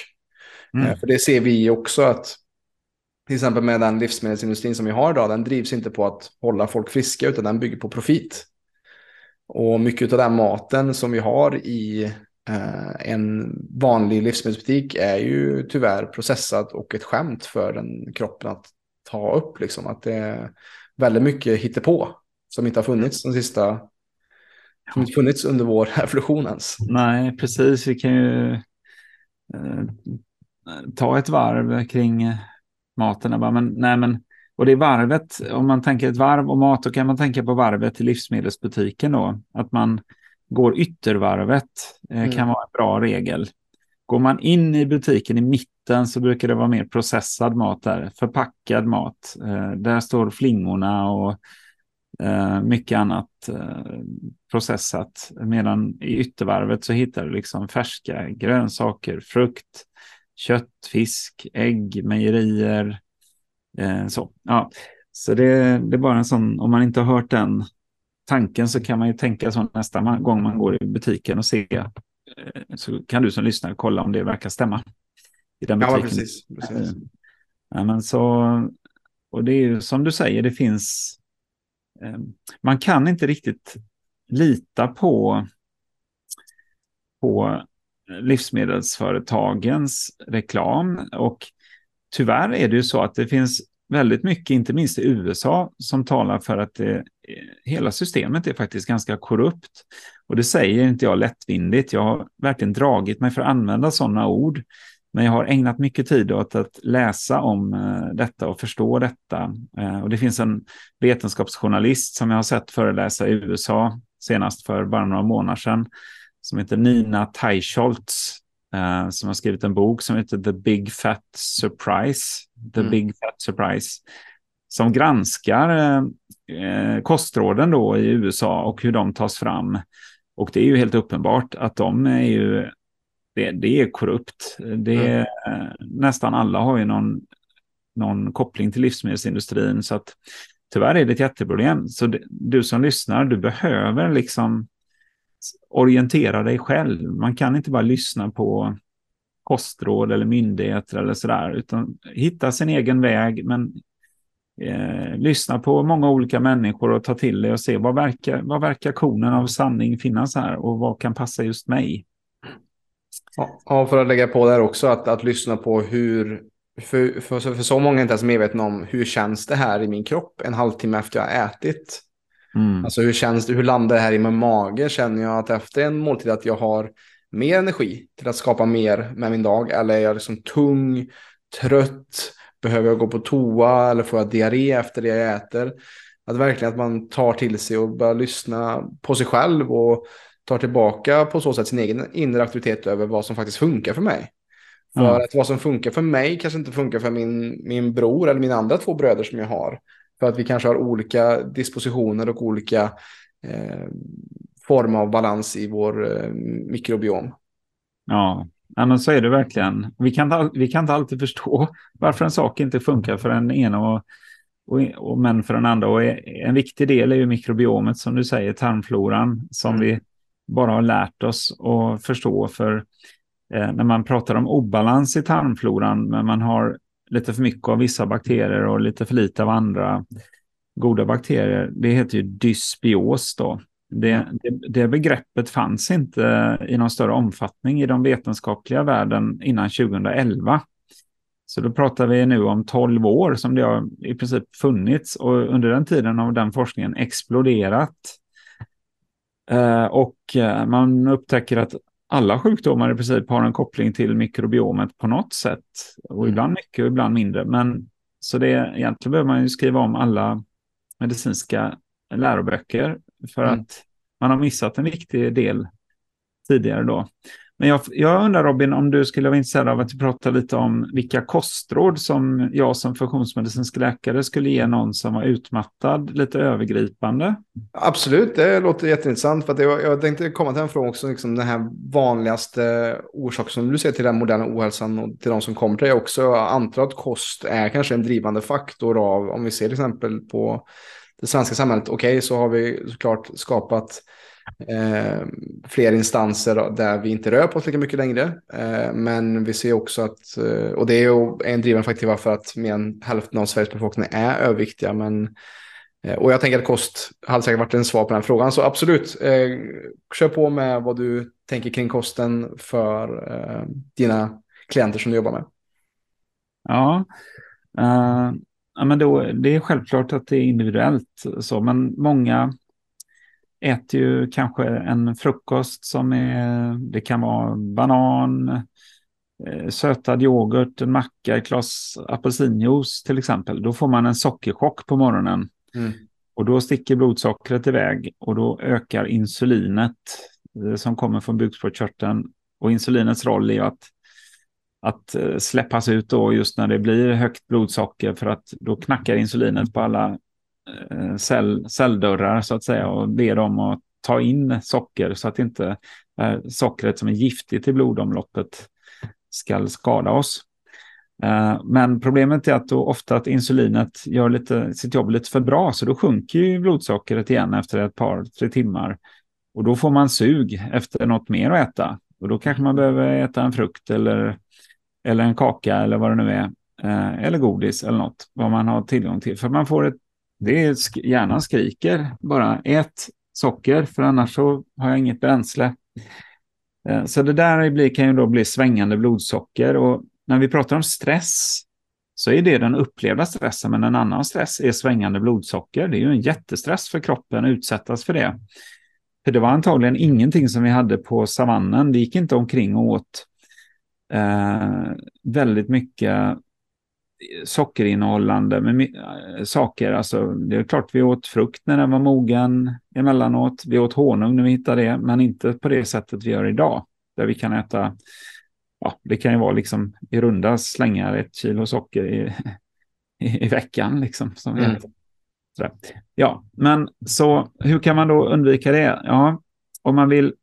Mm. Eh, för det ser vi också att till exempel med den livsmedelsindustrin som vi har idag, den drivs inte på att hålla folk friska utan den bygger på profit. Och mycket av den maten som vi har i Eh, en vanlig livsmedelsbutik är ju tyvärr processad och ett skämt för den kroppen att ta upp. Liksom. Att det är väldigt mycket hittepå som inte har funnits de sista som inte funnits under vår evolution ens. Nej, precis. Vi kan ju eh, ta ett varv kring maten. Bara, men, nej, men, och det är varvet, om man tänker ett varv och mat, då kan man tänka på varvet i livsmedelsbutiken då. Att man går yttervarvet eh, mm. kan vara en bra regel. Går man in i butiken i mitten så brukar det vara mer processad mat där, förpackad mat. Eh, där står flingorna och eh, mycket annat processat. Medan i yttervarvet så hittar du liksom färska grönsaker, frukt, kött, fisk, ägg, mejerier. Så ja. så det, det är bara en sån, om man inte har hört den tanken så kan man ju tänka så nästa gång man går i butiken och se. Eh, så kan du som lyssnar kolla om det verkar stämma. I den butiken. Ja, precis. precis. Eh, ja, men så, och det är ju som du säger, det finns... Eh, man kan inte riktigt lita på, på livsmedelsföretagens reklam. Och tyvärr är det ju så att det finns väldigt mycket, inte minst i USA, som talar för att det, hela systemet är faktiskt ganska korrupt. Och det säger inte jag lättvindigt. Jag har verkligen dragit mig för att använda sådana ord. Men jag har ägnat mycket tid åt att läsa om eh, detta och förstå detta. Eh, och det finns en vetenskapsjournalist som jag har sett föreläsa i USA senast för bara några månader sedan som heter Nina Teicholtz som har skrivit en bok som heter The Big Fat Surprise. The mm. Big Fat Surprise. Som granskar eh, kostråden då i USA och hur de tas fram. Och det är ju helt uppenbart att de är ju, det, det är korrupt. Det mm. Nästan alla har ju någon, någon koppling till livsmedelsindustrin. Så att tyvärr är det ett jätteproblem. Så det, du som lyssnar, du behöver liksom orientera dig själv. Man kan inte bara lyssna på kostråd eller myndigheter eller sådär, utan hitta sin egen väg, men eh, lyssna på många olika människor och ta till dig och se vad verkar, vad verkar konen av sanning finnas här och vad kan passa just mig. Ja, för att lägga på där också, att, att lyssna på hur, för, för, för så många är inte ens medvetna om hur känns det här i min kropp en halvtimme efter jag har ätit. Mm. Alltså hur känns det, hur landar det här i min mage? Känner jag att efter en måltid att jag har mer energi till att skapa mer med min dag? Eller är jag liksom tung, trött? Behöver jag gå på toa eller får jag diarré efter det jag äter? Att verkligen att man tar till sig och börjar lyssna på sig själv och tar tillbaka på så sätt sin egen inre aktivitet över vad som faktiskt funkar för mig. För mm. att vad som funkar för mig kanske inte funkar för min, min bror eller mina andra två bröder som jag har. För att vi kanske har olika dispositioner och olika eh, former av balans i vår eh, mikrobiom. Ja, Ja, men så är det verkligen. Vi kan, vi kan inte alltid förstå varför en sak inte funkar för den ena och, och, och men för den andra. Och en viktig del är ju mikrobiomet som du säger, tarmfloran, som mm. vi bara har lärt oss att förstå. För eh, när man pratar om obalans i tarmfloran, men man har lite för mycket av vissa bakterier och lite för lite av andra goda bakterier, det heter ju dysbios då. Det, det, det, begreppet fanns inte i någon större omfattning i de vetenskapliga världen innan 2011. Så då pratar vi nu om 12 år som det har i princip funnits och under den tiden har den forskningen exploderat. Eh, och eh, man upptäcker att alla sjukdomar i princip har en koppling till mikrobiomet på något sätt. Och mm. ibland mycket och ibland mindre. Men så det egentligen behöver man ju skriva om alla medicinska läroböcker för mm. att man har missat en viktig del tidigare då. Men jag, jag undrar Robin om du skulle vara intresserad av att prata lite om vilka kostråd som jag som funktionsmedicinsk läkare skulle ge någon som var utmattad, lite övergripande. Absolut, det låter jätteintressant. För att jag, jag tänkte komma till en fråga också, liksom den här vanligaste orsaken som du ser till den moderna ohälsan och till de som kommer till dig också. Jag antar att kost är kanske en drivande faktor av, om vi ser till exempel på det svenska samhället, okej, okay, så har vi såklart skapat eh, fler instanser där vi inte rör på oss lika mycket längre. Eh, men vi ser också att, eh, och det är ju en drivande faktor för att mer än hälften av Sveriges befolkning är överviktiga. Men, eh, och jag tänker att kost hade säkert varit en svar på den frågan. Så absolut, eh, kör på med vad du tänker kring kosten för eh, dina klienter som du jobbar med. Ja, uh, ja, men då, det är självklart att det är individuellt så, men många äter ju kanske en frukost som är, det kan vara banan, eh, sötad yoghurt, en macka, ett glas apelsinjuice till exempel. Då får man en sockerchock på morgonen. Mm. Och då sticker blodsockret iväg och då ökar insulinet eh, som kommer från bukspottkörteln. Och insulinets roll är att att eh, släppas ut då just när det blir högt blodsocker för att då knackar insulinet på alla eh, cell, celldörrar så att säga och ber dem att ta in socker så att inte eh, sockret som är giftigt i blodomloppet ska skada oss. Men problemet är att då ofta att insulinet gör lite, sitt jobb lite för bra så då sjunker ju blodsockret igen efter ett par, tre timmar. Och då får man sug efter något mer att äta. Och då kanske man behöver äta en frukt eller eller en kaka eller vad det nu är, eh, eller godis eller något, vad man har tillgång till. För man får ett, det är, hjärnan skriker bara, ät socker, för annars så har jag inget bränsle. Eh, så det där kan ju då bli svängande blodsocker och när vi pratar om stress så är det den upplevda stressen, men en annan stress är svängande blodsocker. Det är ju en jättestress för kroppen att utsättas för det. För det var antagligen ingenting som vi hade på savannen. Det gick inte omkring och åt eh, väldigt mycket sockerinnehållande med, saker. Alltså, det är klart vi åt frukt när den var mogen emellanåt. Vi åt honung när vi hittade det, men inte på det sättet vi gör idag. Där vi kan äta, ja, det kan ju vara liksom i runda slängar ett kilo socker i, i, i veckan. Liksom, som mm. Ja, men så hur kan man då undvika det? Ja, om man vill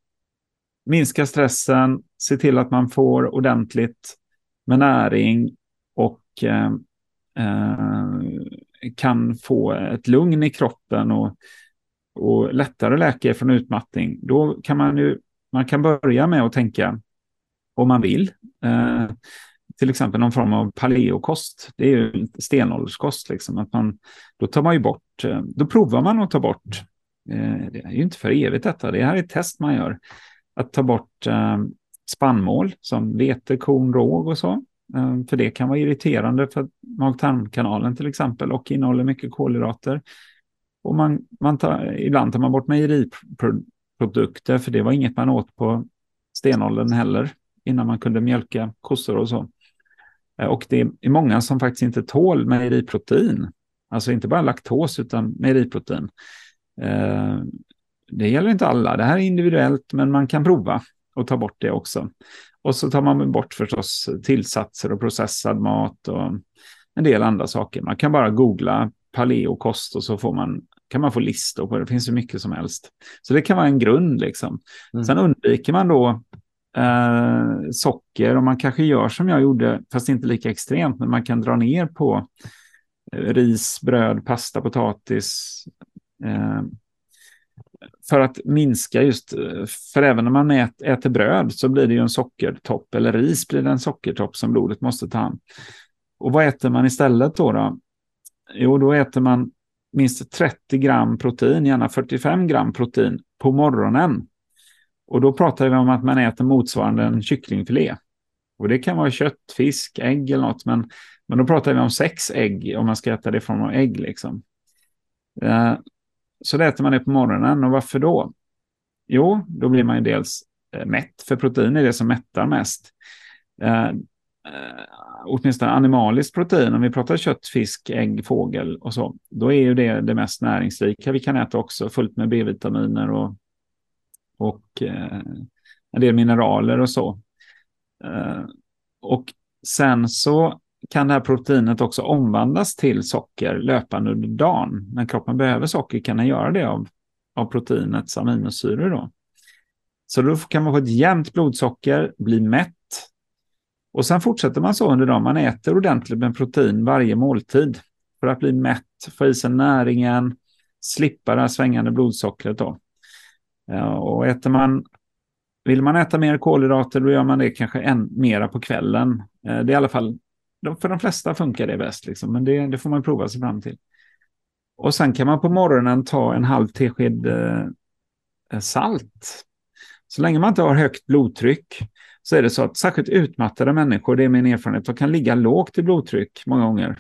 minska stressen, se till att man får ordentligt med näring och eh, eh, kan få ett lugn i kroppen och, och lättare läka från utmattning, då kan man ju man kan börja med att tänka om man vill. Eh, till exempel någon form av paleokost. Det är ju stenålderskost. Liksom, att man, då tar man ju bort, eh, då provar man att ta bort, eh, det är ju inte för evigt detta, det här är ett test man gör att ta bort eh, spannmål som vete, korn, råg och så. Eh, för det kan vara irriterande för mag-tarmkanalen till exempel och innehåller mycket kolhydrater. Och man, man tar, ibland tar man bort mejeriprodukter för det var inget man åt på stenåldern heller innan man kunde mjölka kossor och så. Eh, och det är många som faktiskt inte tål mejeriprotein. Alltså inte bara laktos utan mejeriprotein. Eh, det gäller inte alla, det här är individuellt, men man kan prova och ta bort det också. Och så tar man bort förstås tillsatser och processad mat och en del andra saker. Man kan bara googla paleokost och så får man, kan man få listor på det. Det finns så mycket som helst. Så det kan vara en grund liksom. Mm. Sen undviker man då eh, socker och man kanske gör som jag gjorde, fast inte lika extremt, men man kan dra ner på eh, ris, bröd, pasta, potatis. Eh, för att minska just, för även när man äter, äter bröd så blir det ju en sockertopp, eller ris blir det en sockertopp som blodet måste ta hand. Och vad äter man istället då? då? Jo, då äter man minst 30 gram protein, gärna 45 gram protein på morgonen. Och då pratar vi om att man äter motsvarande en kycklingfilé. Och det kan vara kött, fisk, ägg eller något, men, men då pratar vi om sex ägg om man ska äta det i form av ägg. Liksom. Eh, så äter man det på morgonen och varför då? Jo, då blir man ju dels eh, mätt, för protein är det som mättar mest. Eh, eh, åtminstone animaliskt protein, om vi pratar kött, fisk, ägg, fågel och så, då är ju det det mest näringsrika vi kan äta också, fullt med B-vitaminer och, och eh, en del mineraler och så. Eh, och sen så kan det här proteinet också omvandlas till socker löpande under dagen. När kroppen behöver socker kan den göra det av, av proteinets aminosyror. Då. Så då kan man få ett jämnt blodsocker, bli mätt. Och sen fortsätter man så under dagen. Man äter ordentligt med protein varje måltid för att bli mätt, få i sig näringen, slippa det här svängande blodsockret. Då. Och äter man, vill man äta mer kolhydrater, då gör man det kanske än mera på kvällen. Eh, det är i alla fall för de flesta funkar det bäst, liksom, men det, det, får man prova sig fram till. Och sen kan man på morgonen ta en halv tesked eh, eh, salt. Så länge man inte har högt blodtryck så är det så att särskilt utmattade människor, det är min erfarenhet, de kan ligga lågt i blodtryck många gånger.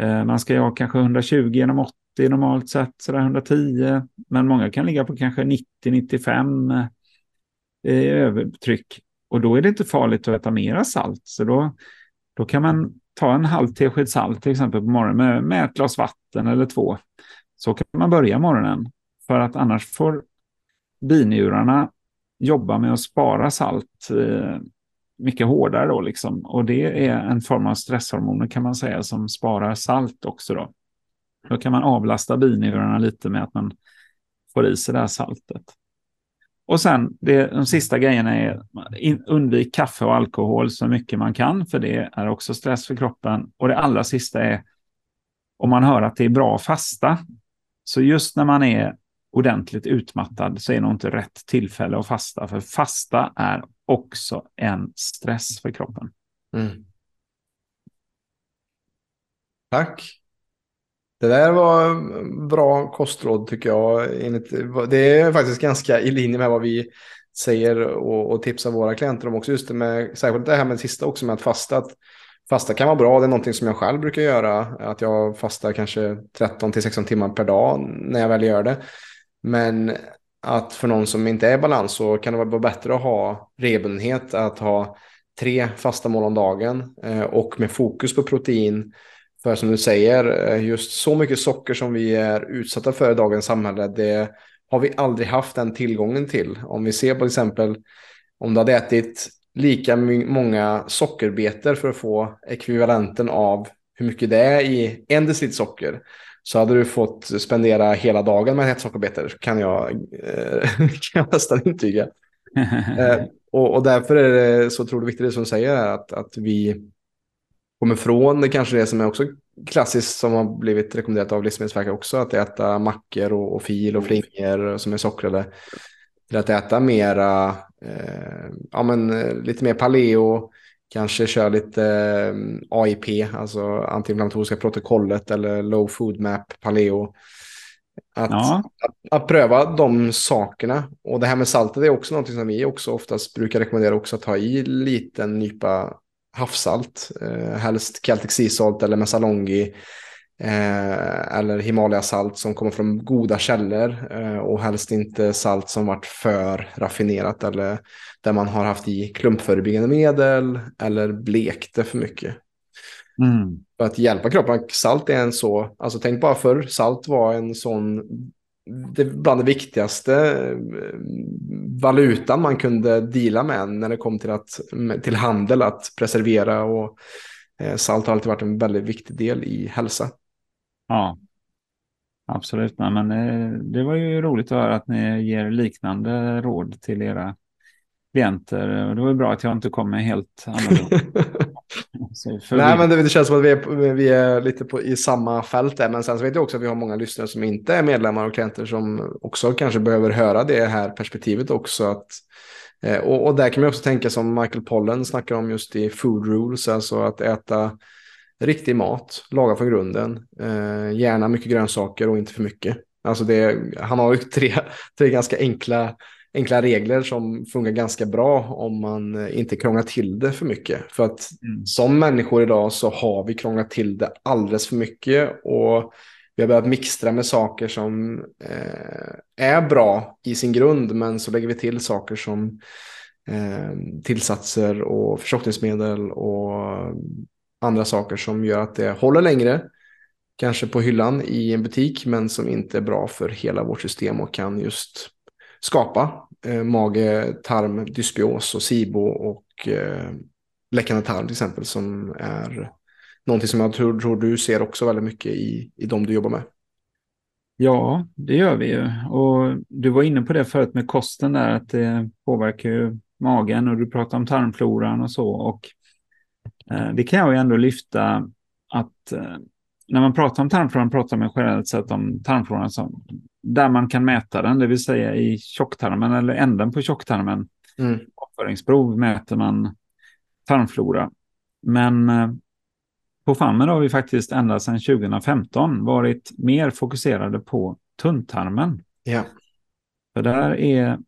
Eh, man ska ha kanske 120 genom 80 normalt sett, sådär 110, men många kan ligga på kanske 90-95 eh, i övertryck. Och då är det inte farligt att äta mera salt. Så då då kan man ta en halv tesked salt till exempel på morgonen med, med ett glas vatten eller två. Så kan man börja morgonen. För att annars får binjurarna jobba med att spara salt eh, mycket hårdare då liksom. Och det är en form av stresshormoner kan man säga som sparar salt också då. Då kan man avlasta binjurarna lite med att man får i sig det här saltet. Och sen det, de sista grejerna är undvik kaffe och alkohol så mycket man kan, för det är också stress för kroppen. Och det allra sista är om man hör att det är bra att fasta. Så just när man är ordentligt utmattad så är det nog inte rätt tillfälle att fasta, för fasta är också en stress för kroppen. Mm. Tack. Det där var bra kostråd tycker jag. Det är faktiskt ganska i linje med vad vi säger och, och tipsar våra klienter om också. Just det med, särskilt det här med det sista också med att fasta. Att fasta kan vara bra, det är någonting som jag själv brukar göra. Att jag fastar kanske 13 16 timmar per dag när jag väl gör det. Men att för någon som inte är i balans så kan det vara bättre att ha regelbundenhet, att ha tre fasta mål om dagen eh, och med fokus på protein för som du säger, eh, just så mycket socker som vi är utsatta för i dagens samhälle, det har vi aldrig haft den tillgången till. Om vi ser på exempel om du hade ätit lika många sockerbetor för att få ekvivalenten av hur mycket det är i en deciliter socker så hade du fått spendera hela dagen med att äta sockerbetor kan jag, eh, kan jag nästan intyga. eh, och, och, därför är det så otroligt viktigt det som du säger att, att vi kommer från det kanske det som är också klassiskt som har blivit rekommenderat av Livsmedelsverket också, att äta mackor och, och fil och mm. flingor som är sockrade. Till att äta mera, eh, ja men eh, lite mer paleo, kanske köra lite eh, AIP, alltså antiinflammatoriska protokollet eller low food map paleo. Att, ja. att, att, pröva de sakerna. Och det här med saltet är också något som vi också oftast brukar rekommendera också att ta i liten nypa havssalt, eh, helst Celtic Sea Salt eller Messalongi eh, eller Himalaya-salt som kommer från goda källor eh, och helst inte salt som varit för raffinerat eller där man har haft i klumpförebyggande medel eller blekte för mycket. Mm. För att hjälpa kroppen, salt är en så, alltså tänk bara för salt var en sån det bland det viktigaste eh, valutan man kunde dela med när det kom till, att, till handel, att preservera och eh, salt har alltid varit en väldigt viktig del i hälsa. Ja, absolut. Nej, men eh, det var ju roligt att höra att ni ger liknande råd till era klienter. Det var ju bra att jag inte kom med helt annorlunda. Nej, men det, det, känns som att vi är, vi är lite på, i samma fält där. Men sen så vet jag också att vi har många lyssnare som inte är medlemmar och klienter som också kanske behöver höra det här perspektivet också. Att, eh, och, och där kan man också tänka som Michael Pollen snackar om just i food rules, alltså att äta riktig mat, laga från grunden, eh, gärna mycket grönsaker och inte för mycket. Alltså det, han har ju tre, tre ganska enkla enkla regler som funkar ganska bra om man inte krånglar till det för mycket. För att mm. som människor idag så har vi krånglat till det alldeles för mycket och vi har börjat mixtra med saker som eh, är bra i sin grund men så lägger vi till saker som eh, tillsatser och förtjockningsmedel och andra saker som gör att det håller längre kanske på hyllan i en butik men som inte är bra för hela vårt system och kan just skapa eh, mage, tarm, dysbios och SIBO och eh, läckande tarm till exempel som är någonting som jag tror, tror du ser också väldigt mycket i, i de du jobbar med. Ja, det gör vi ju. Och du var inne på det förut med kosten där, att det påverkar ju magen och du pratar om tarmfloran och så. Och eh, det kan jag ju ändå lyfta att eh, när man pratar om tarmfloran pratar man generellt sett om tarmfloran som, där man kan mäta den, det vill säga i tjocktarmen eller änden på tjocktarmen. Mm. Avföringsprov mäter man tarmflora. Men eh, på FAMMER har vi faktiskt ända sedan 2015 varit mer fokuserade på tunntarmen. Ja. För där är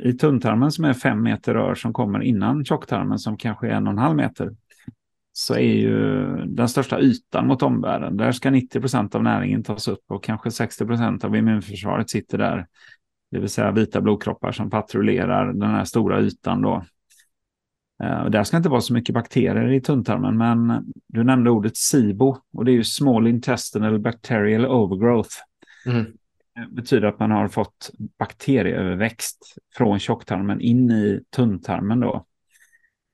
i tunntarmen som är fem meter rör som kommer innan tjocktarmen som kanske är en och en halv meter så är ju den största ytan mot omvärlden. Där ska 90 procent av näringen tas upp och kanske 60 procent av immunförsvaret sitter där. Det vill säga vita blodkroppar som patrullerar den här stora ytan då. Eh, och där ska inte vara så mycket bakterier i tunntarmen, men du nämnde ordet SIBO och det är ju Small Intestinal Bacterial Overgrowth. Mm. Det betyder att man har fått bakterieöverväxt från tjocktarmen in i tunntarmen då.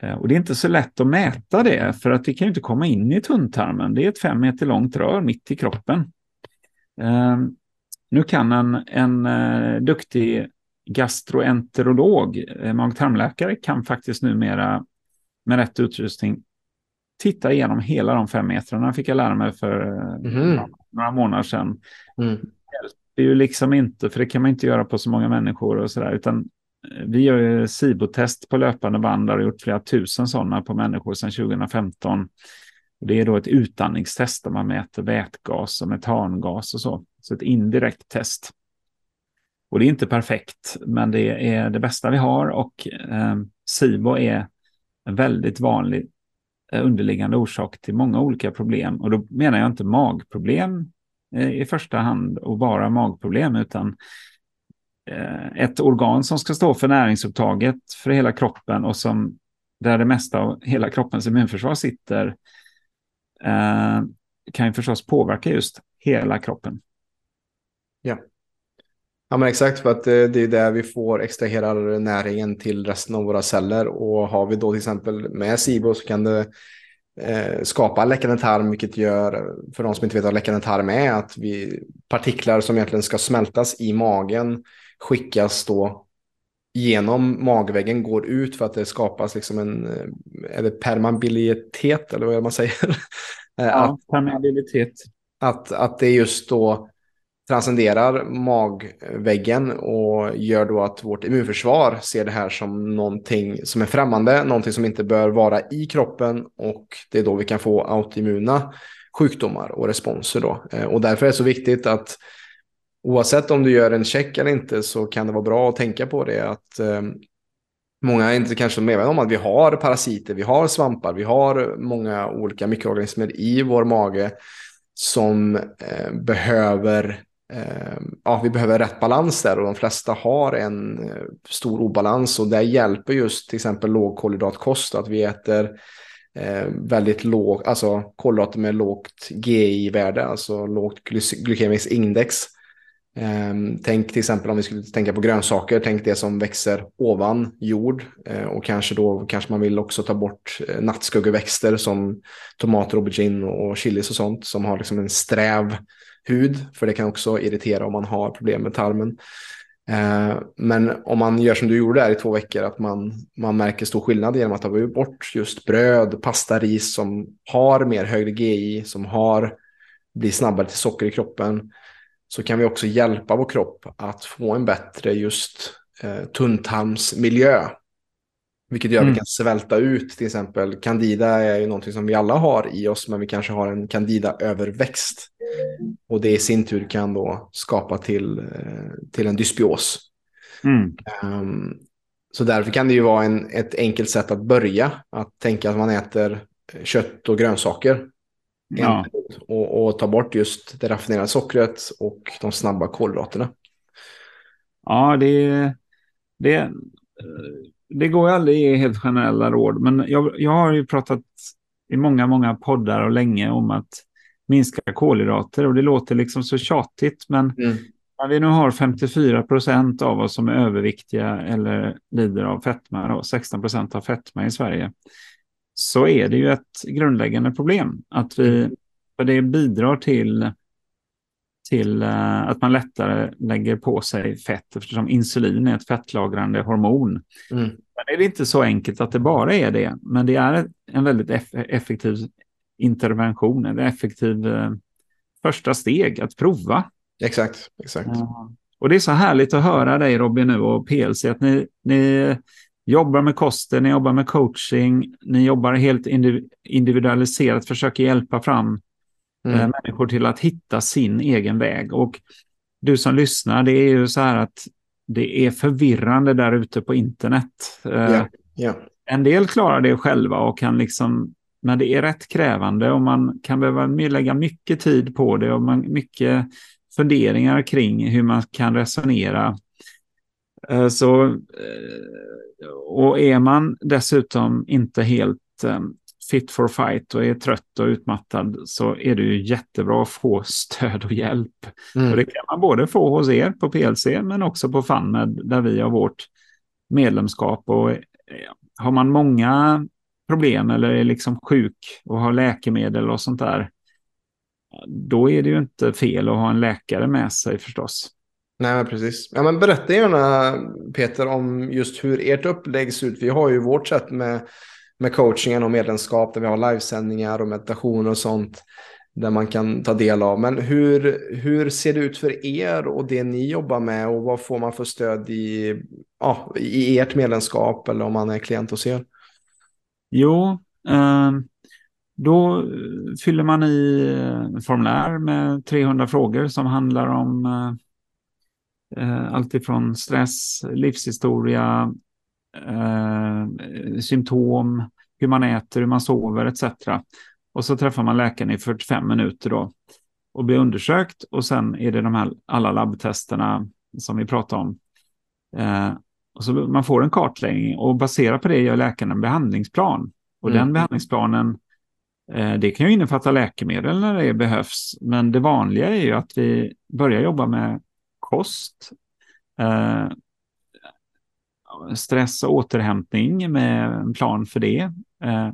Eh, och det är inte så lätt att mäta det, för att det kan ju inte komma in i tunntarmen. Det är ett fem meter långt rör mitt i kroppen. Ehm, nu kan en, en uh, duktig gastroenterolog, uh, mag-tarmläkare, kan faktiskt numera med rätt utrustning titta igenom hela de fem metrarna, fick jag lära mig för mm. några månader sedan. Mm. Det är ju liksom inte, för det kan man inte göra på så många människor och sådär, utan vi gör ju SIBO-test på löpande band och har gjort flera tusen sådana på människor sedan 2015. Det är då ett utandningstest där man mäter vätgas och metangas och så. Så ett indirekt test. Och det är inte perfekt, men det är det bästa vi har och eh, SIBO är en väldigt vanlig eh, underliggande orsak till många olika problem. Och då menar jag inte magproblem eh, i första hand och bara magproblem, utan Eh, ett organ som ska stå för näringsupptaget för hela kroppen och som där det mesta av hela kroppens immunförsvar sitter eh, kan ju förstås påverka just hela kroppen. Ja. Ja men exakt för att eh, det, är där vi får extrahera näringen till resten av våra celler och har vi då till exempel med SIBO så kan det eh, skapa läckande tarm vilket gör för de som inte vet vad läckande tarm är att vi partiklar som egentligen ska smältas i magen skickas då genom magväggen, går ut för att det skapas liksom en är det permeabilitet eller vad man säger? Eh, ja, att, permeabilitet. Att, att det just då transcenderar magväggen och gör då att vårt immunförsvar ser det här som någonting som är främmande, någonting som inte bör vara i kroppen och det är då vi kan få autoimmuna sjukdomar och responser då. Eh, och därför är det så viktigt att oavsett om du gör en check eller inte så kan det vara bra att tänka på det. Att eh, Många är inte kanske medvetna om att vi har parasiter, vi har svampar, vi har många olika mikroorganismer i vår mage som eh, behöver ehm, ja, vi behöver rätt balans där och de flesta har en eh, stor obalans och det hjälper just till exempel lågkolhydratkost att vi äter eh, väldigt lågt, alltså kolhydrater med lågt GI-värde, alltså lågt glykemiskt index Ehm, tänk till exempel om vi skulle tänka på grönsaker, tänk det som växer ovan jord eh, och kanske då kanske man vill också ta bort eh, nattskuggeväxter som tomater, aubergine och chilis och sånt som har liksom en sträv hud, för det kan också irritera om man har problem med tarmen. Ehm, men om man gör som du gjorde där i två veckor, att man, man märker stor skillnad genom att ta bort just bröd, pasta, ris som har mer högre GI, som har, blir snabbare till socker i kroppen, så kan vi också hjälpa vår kropp att få en bättre just eh, tunntarmsmiljö. Vilket gör att mm. vi kan svälta ut till exempel. Candida är ju någonting som vi alla har i oss, men vi kanske har en candida-överväxt. Och det i sin tur kan då skapa till, eh, till en dysbios. Mm. Um, så därför kan det ju vara en, ett enkelt sätt att börja. Att tänka att man äter kött och grönsaker. Ja. Och, och, ta bort just det raffinerade sockret och de snabba kolhydraterna. Ja, det, det, det går ju aldrig att ge helt generella råd, men jag, jag har ju pratat i många, många poddar och länge om att minska kolhydrater och det låter liksom så tjatigt, men mm. när vi nu har 54 procent av oss som är överviktiga eller lider av fetma, och 16 procent av fetma i Sverige, så är det ju ett grundläggande problem att vi, för det bidrar till till uh, att man lättare lägger på sig fett eftersom insulin är ett fettlagrande hormon. Mm. Men är det inte så enkelt att det bara är det, men det är en väldigt eff effektiv intervention, en effektiv uh, första steg att prova. Exakt, exakt. Uh, och det är så härligt att höra dig Robin nu och PLC, att ni, ni jobbar med kosten, ni jobbar med coaching, ni jobbar helt individualiserat, försöker hjälpa fram mm. eh, människor till att hitta sin egen väg. Och du som lyssnar, det är ju så här att det är förvirrande där ute på internet. Yeah. Yeah. En del klarar det själva och kan liksom, men det är rätt krävande och man kan behöva lägga mycket tid på det och man, mycket funderingar kring hur man kan resonera. Eh, så, eh, och är man dessutom inte helt eh, fit for fight och är trött och utmattad så är det ju jättebra att få stöd och hjälp. Mm. Och det kan man både få hos er på PLC men också på FunMed där vi har vårt medlemskap. Och har man många problem eller är liksom sjuk och har läkemedel och sånt där, då är det ju inte fel att ha en läkare med sig förstås. Nej, men precis. Ja, men berätta gärna Peter om just hur ert upplägg ser ut. Vi har ju vårt sätt med, med coachingen och medlemskap där vi har livesändningar och meditationer och sånt där man kan ta del av. Men hur, hur ser det ut för er och det ni jobbar med och vad får man för stöd i, ja, i ert medlemskap eller om man är klient hos er? Jo, eh, då fyller man i formulär med 300 frågor som handlar om eh, eh, alltifrån stress, livshistoria, eh, symptom, hur man äter, hur man sover etc. Och så träffar man läkaren i 45 minuter då och blir undersökt och sen är det de här alla labbtesterna som vi pratade om. Eh, och så man får en kartläggning och baserat på det gör läkaren en behandlingsplan. Och mm. den behandlingsplanen eh, det kan ju innefatta läkemedel när det behövs, men det vanliga är ju att vi börjar jobba med kost, eh, stress och återhämtning med en plan för det. Eh,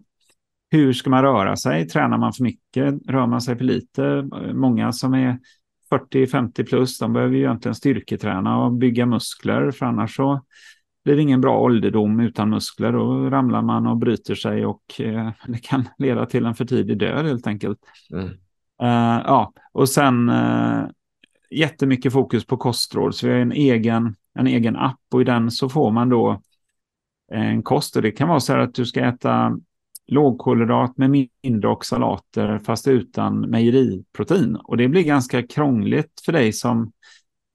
hur ska man röra sig? Tränar man för mycket? Rör man sig för lite? Många som är 40-50 plus, de behöver ju egentligen styrketräna och bygga muskler, för annars så blir det ingen bra ålderdom utan muskler. Då ramlar man och bryter sig och eh, det kan leda till en för tidig död helt enkelt. Mm. Uh, ja, och sen uh, jättemycket fokus på kostråd. Så vi har en egen, en egen app och i den så får man då en kost. Och det kan vara så här att du ska äta lågkolhydrat med mindre oxalater fast utan mejeriprotein. Och det blir ganska krångligt för dig som,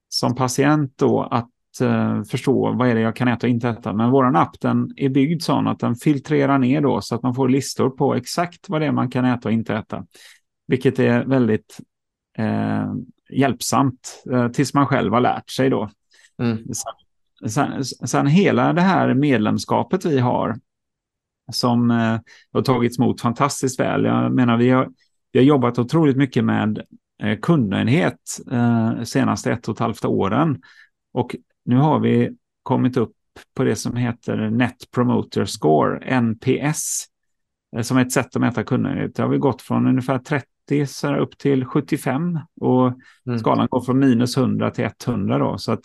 som patient då att eh, förstå vad är det jag kan äta och inte äta. Men vår app den är byggd så att den filtrerar ner då så att man får listor på exakt vad det är man kan äta och inte äta. Vilket är väldigt eh, hjälpsamt eh, tills man själv har lärt sig då. Mm. Sen, sen, sen, hela det här medlemskapet vi har som eh, har tagits emot fantastiskt väl. Jag menar, vi har, vi har jobbat otroligt mycket med eh, kundnöjdhet eh, senaste ett och ett halvt åren. Och nu har vi kommit upp på det som heter Net Promoter Score, NPS, eh, som är ett sätt att mäta kundnöjdhet. Det har vi gått från ungefär 30 så upp till 75 och mm. skalan går från minus 100 till 100 då. Så att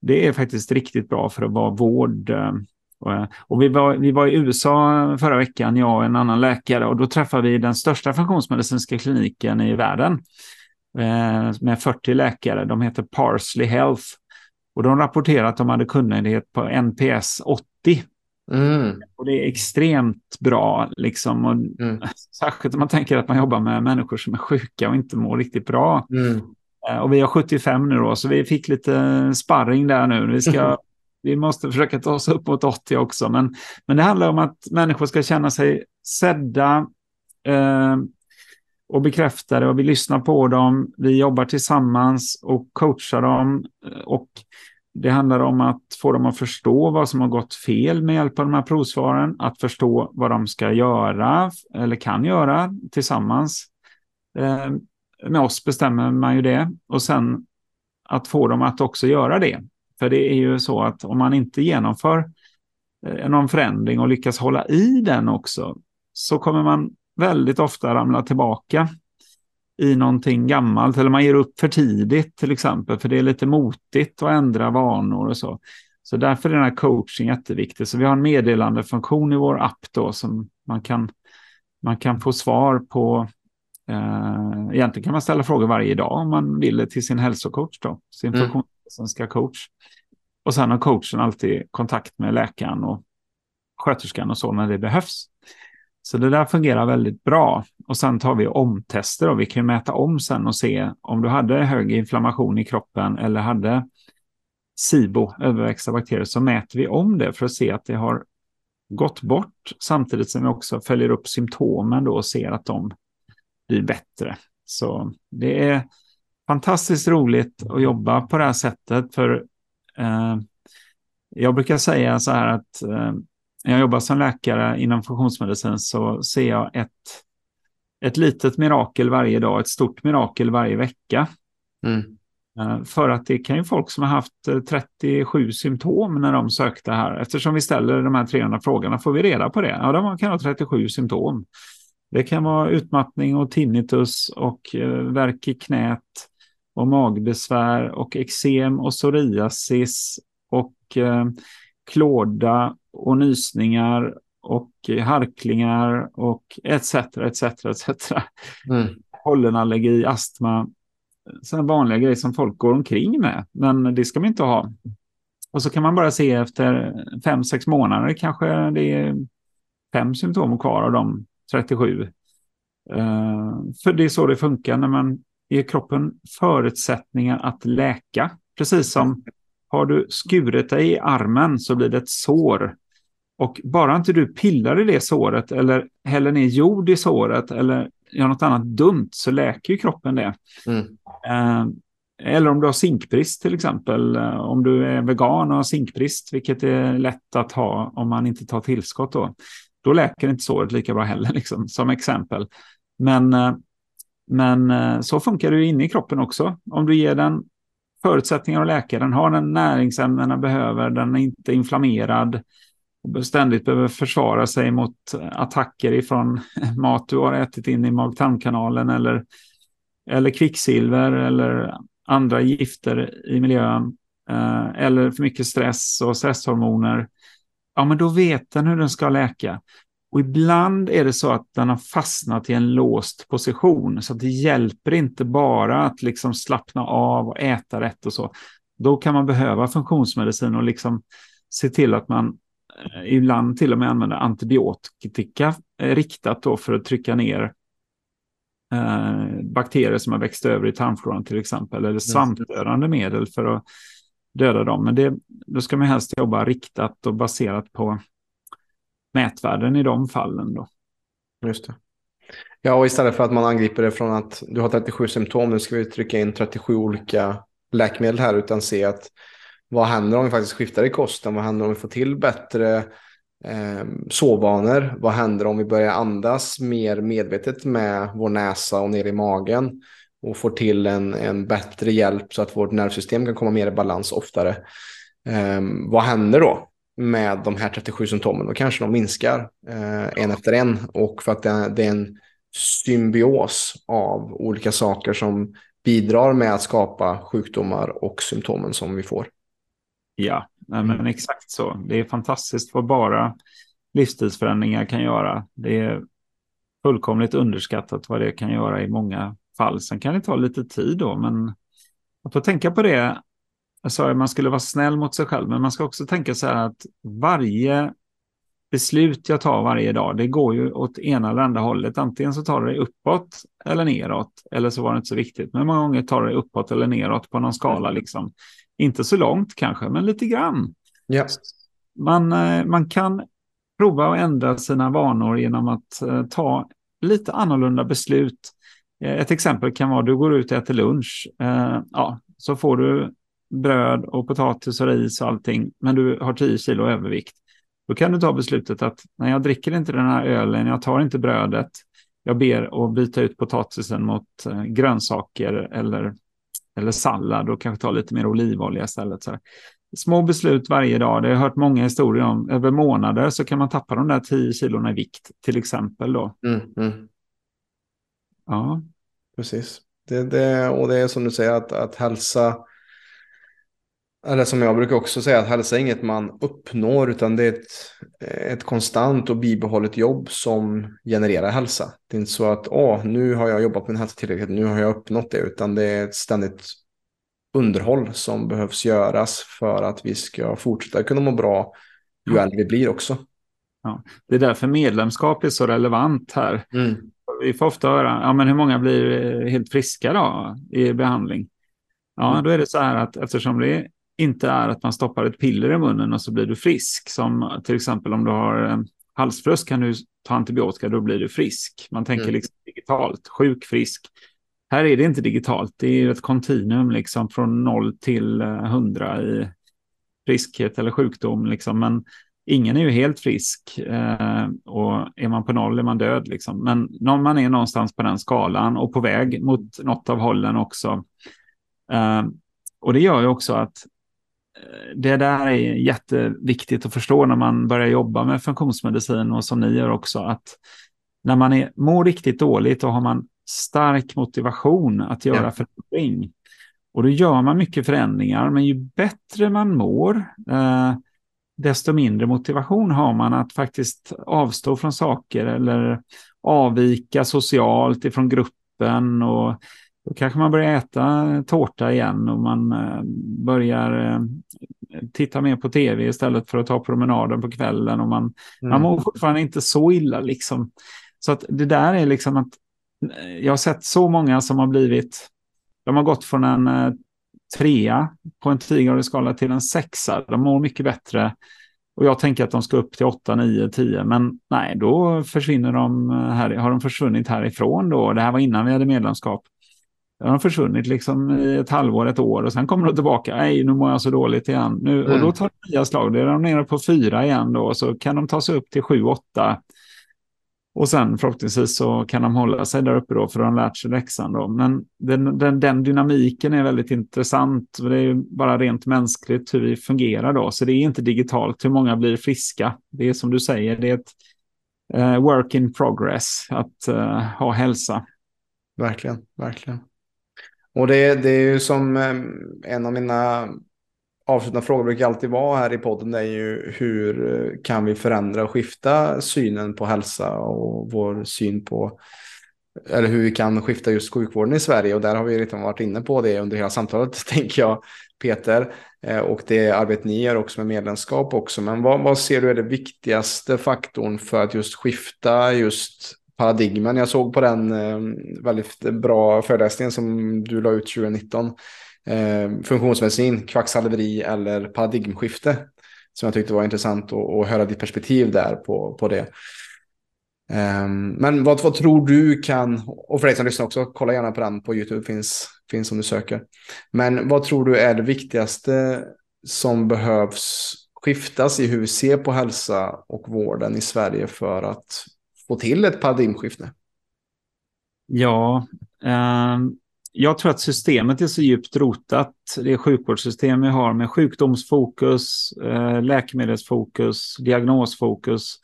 det är faktiskt riktigt bra för att vara vård. Eh, och vi var, vi var i USA förra veckan, jag och en annan läkare, och då träffade vi den största funktionsmedicinska kliniken i världen eh, med 40 läkare. De heter Parsley Health. Och de rapporterade att de hade kundnöjdhet på NPS 80. Mm. Och det är extremt bra, liksom. Och mm. Särskilt om man tänker att man jobbar med människor som är sjuka och inte mår riktigt bra. Mm. Eh, och vi har 75 nu då, så vi fick lite sparring där nu. Vi, ska, vi måste försöka ta oss upp mot 80 också. Men, men det handlar om att människor ska känna sig sedda eh, och bekräftade och vi lyssnar på dem. Vi jobbar tillsammans och coachar dem. Eh, och det handlar om att få dem att förstå vad som har gått fel med hjälp av de här provsvaren, att förstå vad de ska göra eller kan göra tillsammans. Eh, med oss bestämmer man ju det och sen att få dem att också göra det. För det är ju så att om man inte genomför eh, någon förändring och lyckas hålla i den också så kommer man väldigt ofta ramla tillbaka i någonting gammalt eller man ger upp för tidigt till exempel för det är lite motigt att ändra vanor och så. Så därför är den här coaching jätteviktig. Så vi har en meddelandefunktion i vår app då som man kan, man kan få svar på Uh, egentligen kan man ställa frågor varje dag om man vill till sin hälsocoach, då, sin mm. funktionsmedicinska coach. Och sen har coachen alltid kontakt med läkaren och sköterskan och så när det behövs. Så det där fungerar väldigt bra. Och sen tar vi omtester och vi kan mäta om sen och se om du hade hög inflammation i kroppen eller hade SIBO, överväxta bakterier, så mäter vi om det för att se att det har gått bort samtidigt som vi också följer upp symptomen då och ser att de blir bättre. Så det är fantastiskt roligt att jobba på det här sättet för eh, jag brukar säga så här att eh, när jag jobbar som läkare inom funktionsmedicin så ser jag ett, ett litet mirakel varje dag, ett stort mirakel varje vecka. Mm. Eh, för att det kan ju folk som har haft 37 eh, symptom när de sökte här. Eftersom vi ställer de här 300 frågorna får vi reda på det. Ja, de kan ha 37 symptom. Det kan vara utmattning och tinnitus och eh, värk i knät och magbesvär och eksem och psoriasis och klåda och nysningar och harklingar och etc. etc. etc. Mm. Pollenallergi, astma, sådana vanliga grejer som folk går omkring med. Men det ska man inte ha. Och så kan man bara se efter fem, sex månader kanske det är fem symptom kvar av de 37. Uh, för det är så det funkar när man ger kroppen förutsättningar att läka. Precis som har du skurit dig i armen så blir det ett sår. Och bara inte du pillar i det såret eller häller ner jord i såret eller gör något annat dumt så läker ju kroppen det. Mm. Uh, eller om du har zinkbrist till exempel. Uh, om du är vegan och har zinkbrist, vilket är lätt att ha om man inte tar tillskott då. Då läker inte såret lika bra heller, liksom, som exempel. Men, uh, men så funkar det ju inne i kroppen också. Om du ger den förutsättningar att läka. Den har den näringsämnena behöver, den är inte inflammerad och ständigt behöver försvara sig mot attacker ifrån mat du har ätit in i mag-tarmkanalen eller, eller kvicksilver eller andra gifter i miljön eh, eller för mycket stress och stresshormoner. Ja, men då vet den hur den ska läka. Och ibland är det så att den har fastnat i en låst position, så att det hjälper inte bara att liksom slappna av och äta rätt och så. Då kan man behöva funktionsmedicin och liksom se till att man eh, ibland till och med använder antibiotika eh, riktat då för att trycka ner eh, bakterier som har växt över i tarmfloran till exempel, eller svampdödande medel för att döda dem. Men det, då ska man helst jobba riktat och baserat på mätvärden i de fallen. Då. Just det. Ja, och istället för att man angriper det från att du har 37 symptom, nu ska vi trycka in 37 olika läkemedel här, utan se att vad händer om vi faktiskt skiftar i kosten? Vad händer om vi får till bättre eh, sovvanor? Vad händer om vi börjar andas mer medvetet med vår näsa och ner i magen? och får till en, en bättre hjälp så att vårt nervsystem kan komma mer i balans oftare. Eh, vad händer då med de här 37 symptomen? Då kanske de minskar eh, en efter en och för att det, det är en symbios av olika saker som bidrar med att skapa sjukdomar och symptomen som vi får. Ja, men exakt så. Det är fantastiskt vad bara livsstilsförändringar kan göra. Det är fullkomligt underskattat vad det kan göra i många fall. Sen kan det ta lite tid då, men att få tänka på det. Jag sa att man skulle vara snäll mot sig själv, men man ska också tänka så här att varje beslut jag tar varje dag, det går ju åt ena eller andra hållet. Antingen så tar det uppåt eller neråt, eller så var det inte så viktigt. Men många gånger tar det uppåt eller neråt på någon skala. Liksom. Inte så långt kanske, men lite grann. Yes. Man, eh, man kan prova att ändra sina vanor genom att eh, ta lite annorlunda beslut. Eh, ett exempel kan vara att du går ut och äter lunch. Ja, så får du bröd och potatis och ris och allting, men du har 10 kilo övervikt. Då kan du ta beslutet att när jag dricker inte den här ölen, jag tar inte brödet, jag ber att byta ut potatisen mot grönsaker eller eller sallad och kanske ta lite mer olivolja istället. Så Små beslut varje dag. Det har jag hört många historier om. Över månader så kan man tappa de där 10 kilona i vikt till exempel. Då. Mm, mm. Ja. Precis. Det, det, och det är som du säger att, att hälsa eller som jag brukar också säga, att hälsa är inget man uppnår, utan det är ett, ett konstant och bibehållet jobb som genererar hälsa. Det är inte så att, åh, nu har jag jobbat med min hälsa tillräckligt, nu har jag uppnått det, utan det är ett ständigt underhåll som behövs göras för att vi ska fortsätta kunna må bra ju äldre vi blir också. Ja, det är därför medlemskap är så relevant här. Mm. Vi får ofta höra, ja men hur många blir helt friska då i behandling? Ja, mm. då är det så här att eftersom det inte är att man stoppar ett piller i munnen och så blir du frisk. Som till exempel om du har eh, halsfluss kan du ta antibiotika, då blir du frisk. Man tänker mm. liksom digitalt, sjuk, frisk. Här är det inte digitalt, det är ett kontinuum liksom från noll till eh, hundra i friskhet eller sjukdom. Liksom. Men ingen är ju helt frisk eh, och är man på noll är man död. Liksom. Men när man är någonstans på den skalan och på väg mot något av hållen också. Eh, och det gör ju också att det där är jätteviktigt att förstå när man börjar jobba med funktionsmedicin och som ni gör också, att när man är, mår riktigt dåligt då har man stark motivation att göra ja. förändring. Och då gör man mycket förändringar, men ju bättre man mår, eh, desto mindre motivation har man att faktiskt avstå från saker eller avvika socialt ifrån gruppen och då kanske man börjar äta tårta igen och man eh, börjar eh, titta mer på tv istället för att ta promenaden på kvällen. Och man, mm. man mår fortfarande inte så illa liksom. Så att det där är liksom att eh, jag har sett så många som har blivit, de har gått från en trea på en tiogradig skala till en sexa. De mår mycket bättre. Och jag tänker att de ska upp till 8, 9, 10. Men nej, då försvinner de här, har de försvunnit härifrån då. Det här var innan vi hade medlemskap. Har försvunnit liksom i ett halvår, ett år och sen kommer de tillbaka. Nej, nu mår jag så dåligt igen. Nu, mm. Och då tar de nya slag. Då är de nere på fyra igen då. Så kan de ta sig upp till sju, åtta. Och sen förhoppningsvis så kan de hålla sig där uppe då för de har lärt sig läxan då. Men den, den, den dynamiken är väldigt intressant. Det är bara rent mänskligt hur vi fungerar då. Så det är inte digitalt hur många blir friska. Det är som du säger, det är ett uh, work in progress att uh, ha hälsa. Verkligen, verkligen. Och det, det är ju som ehm, en av mina avslutande frågor brukar alltid vara här i podden. Det är ju hur eh, kan vi förändra och skifta synen på hälsa och vår syn på eller hur vi kan skifta just sjukvården i Sverige. Och där har vi redan varit inne på det under hela samtalet, tänker jag, Peter. Eh, och det arbete ni gör också med medlemskap också. Men vad, vad ser du är den viktigaste faktorn för att just skifta just paradigmen. Jag såg på den eh, väldigt bra föreläsningen som du la ut 2019. Eh, funktionsmedicin, kvacksalveri eller paradigmskifte. Som jag tyckte var intressant att höra ditt perspektiv där på, på det. Ehm, men vad, vad tror du kan, och för dig som lyssnar också, kolla gärna på den på YouTube, finns, finns om du söker. Men vad tror du är det viktigaste som behövs skiftas i hur vi ser på hälsa och vården i Sverige för att få till ett paradigmskifte? Ja, eh, jag tror att systemet är så djupt rotat, det sjukvårdssystem vi har med sjukdomsfokus, eh, läkemedelsfokus, diagnosfokus.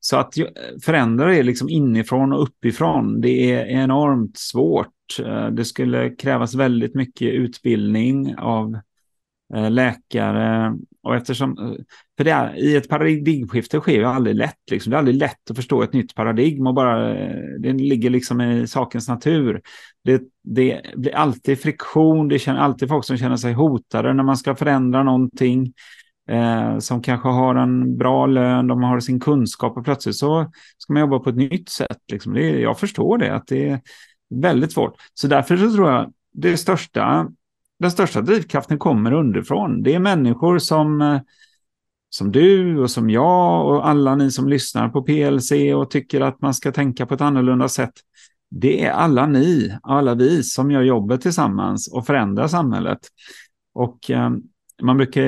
Så att förändra det liksom inifrån och uppifrån, det är enormt svårt. Eh, det skulle krävas väldigt mycket utbildning av Eh, läkare. Och eftersom, eh, för det är, i ett paradigmskifte sker ju aldrig lätt. Liksom. Det är aldrig lätt att förstå ett nytt paradigm och bara, eh, det ligger liksom i sakens natur. Det, det blir alltid friktion, det känner alltid folk som känner sig hotade när man ska förändra någonting. Eh, som kanske har en bra lön, de har sin kunskap och plötsligt så ska man jobba på ett nytt sätt. Liksom. Det, jag förstår det, att det är väldigt svårt. Så därför så tror jag det största, den största drivkraften kommer underifrån. Det är människor som, eh, som du och som jag och alla ni som lyssnar på PLC och tycker att man ska tänka på ett annorlunda sätt det är alla ni, alla vi som gör jobbet tillsammans och förändrar samhället. Och eh, man brukar,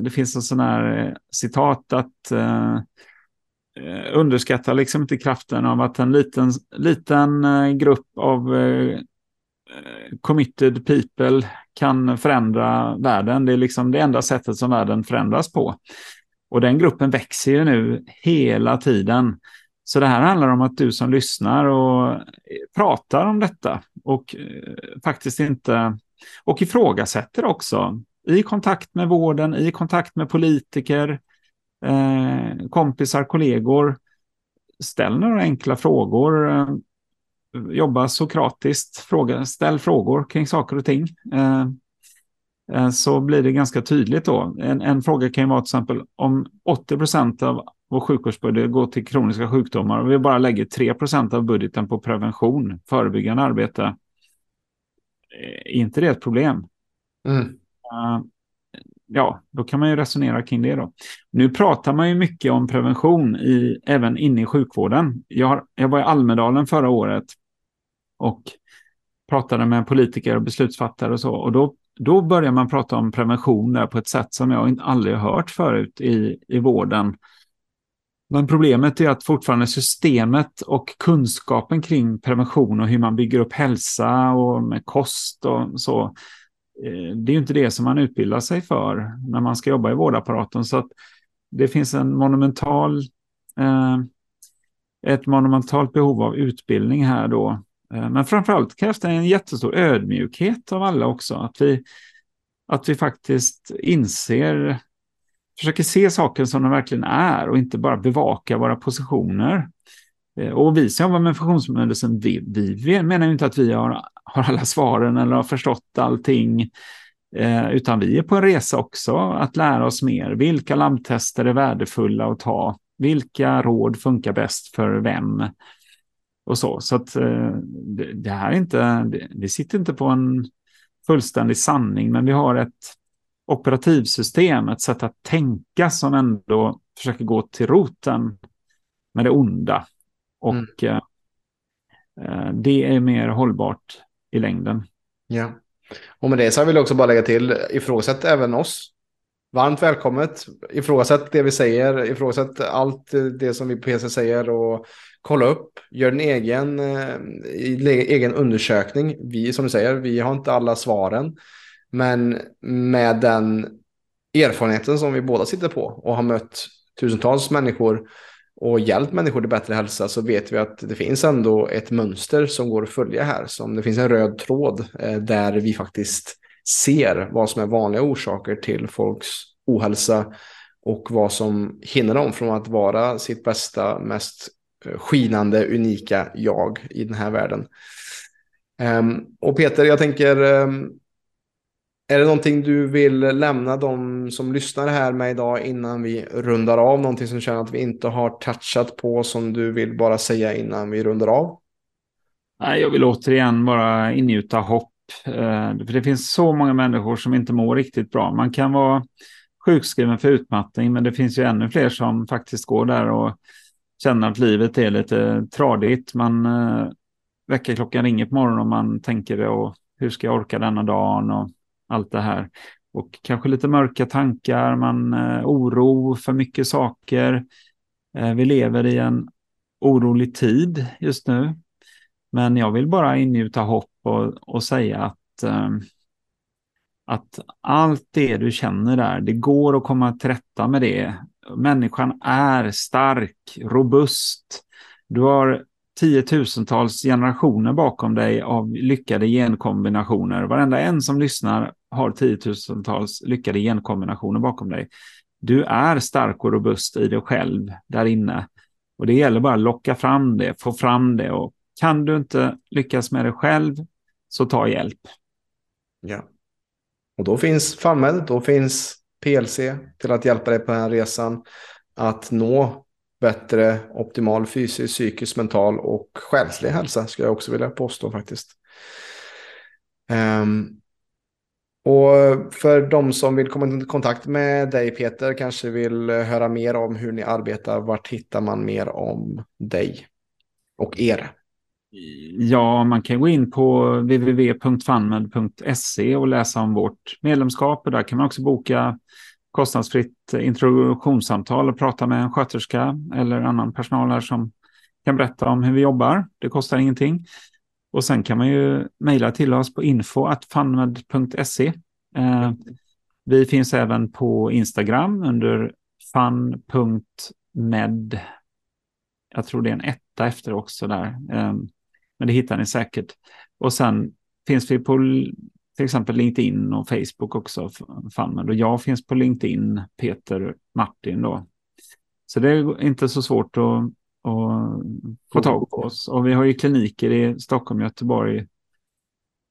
det finns en sån här eh, citat att eh, eh, underskatta liksom inte kraften av att en liten, liten grupp av eh, committed people kan förändra världen. Det är liksom det enda sättet som världen förändras på. Och den gruppen växer ju nu hela tiden. Så det här handlar om att du som lyssnar och pratar om detta och eh, faktiskt inte och ifrågasätter också i kontakt med vården, i kontakt med politiker, eh, kompisar, kollegor. Ställ några enkla frågor. Eh, Eh, jobba sokratiskt. Fråga, ställ frågor kring saker och ting. Eh, eh så blir det ganska tydligt då. En, en fråga kan ju vara till exempel om 80 procent av vår sjukvårdsbudget går till kroniska sjukdomar och vi bara lägger 3% av budgeten på prevention, förebyggande arbete. Är inte det ett problem? Mm. Uh, ja, då kan man ju resonera kring det då. Nu pratar man ju mycket om prevention i, även inne i sjukvården. Jag, har, jag var i Almedalen förra året och pratade med politiker och beslutsfattare och så. Och då, då började man prata om prevention där på ett sätt som jag aldrig har hört förut i, i vården. Men problemet är att fortfarande systemet och kunskapen kring prevention och hur man bygger upp hälsa och med kost och så. Eh, det är ju inte det som man utbildar sig för när man ska jobba i vårdapparaten. Så att det finns en monumental, eh, ett monumentalt behov av utbildning här då. Eh, men framförallt krävs det en jättestor ödmjukhet av alla också. Att vi, att vi faktiskt inser försöker se saken som den verkligen är och inte bara bevaka våra positioner. Eh, och vi som jobbar med funktionsmedicin, vi, vi menar ju inte att vi har, har alla svaren eller har förstått allting, eh, utan vi är på en resa också att lära oss mer. Vilka labbtester är värdefulla att ta? Vilka råd funkar bäst för vem? Och så, så att eh, det, det, här är inte, det, vi sitter inte på en fullständig sanning, men vi har ett operativsystem, ett sätt att tänka som ändå försöker gå till roten med det onda. Och mm. Eh, eh, det är mer hållbart i längden. Ja, och med det så vill jag också bara lägga till, ifrågasätt även oss. Varmt välkommet, ifrågasätt det vi säger, ifrågasätt allt det som vi på PC säger och kolla upp, gör en egen, eh, egen undersökning. Vi, som du säger, vi har inte alla svaren. Men med den erfarenheten som vi båda sitter på och har mött tusentals människor och hjälpt människor till bättre hälsa så vet vi att det finns ändå ett mönster som går att följa här. Som det finns en röd tråd eh, där vi faktiskt ser vad som är vanliga orsaker till folks ohälsa och vad som hindrar dem från att vara sitt bästa, mest eh, skinande, unika jag i den här världen. Ehm, och Peter, jag tänker ehm, är det någonting du vill lämna de som lyssnar här med idag innan vi rundar av? Någonting som du känner att vi inte har touchat på som du vill bara säga innan vi rundar av? Jag vill återigen bara ingjuta hopp. Eh, för det finns så många människor som inte mår riktigt bra. Man kan vara sjukskriven för utmattning, men det finns ju ännu fler som faktiskt går där och känner att livet är lite tradigt. Man eh, väckarklockan ringer på morgonen och man tänker och hur ska jag orka denna dagen och allt det här. Och kanske lite mörka tankar, man eh, oro för mycket saker. Eh, vi lever i en orolig tid just nu. Men jag vill bara ingjuta hopp och, och säga att, eh, att allt det du känner där, det går att komma till rätta med det. Människan är stark, robust. Du har tiotusentals generationer bakom dig av lyckade genkombinationer. Varenda en som lyssnar har tiotusentals lyckade genkombinationer bakom dig. Du är stark och robust i dig själv där inne. Och det gäller bara att locka fram det, få fram det. Och kan du inte lyckas med det själv, så ta hjälp. Ja. Och då finns FunMed, då finns PLC till att hjälpa dig på den här resan. Att nå bättre optimal fysisk, psykisk, mental och själslig hälsa skulle jag också vilja påstå faktiskt. Um, och för de som vill komma i kontakt med dig Peter, kanske vill höra mer om hur ni arbetar, vart hittar man mer om dig och er? Mm. Ja, man kan gå in på www.funmed.se och läsa om vårt medlemskap och där kan man också boka kostnadsfritt introduktionssamtal och prata med en sköterska eller annan personal här som kan berätta om hur vi jobbar. Det kostar ingenting. Och sen kan man ju mejla till oss på info.funmed.se. Eh, vi finns även på Instagram under fun.med. Jag tror det är en etta efter också där. Eh, men det hittar ni säkert. Och sen finns vi på till exempel LinkedIn och Facebook också. FunMed. Och jag finns på LinkedIn, Peter Martin då. Så det är inte så svårt att och få tag på oss. Och vi har ju kliniker i Stockholm, Göteborg,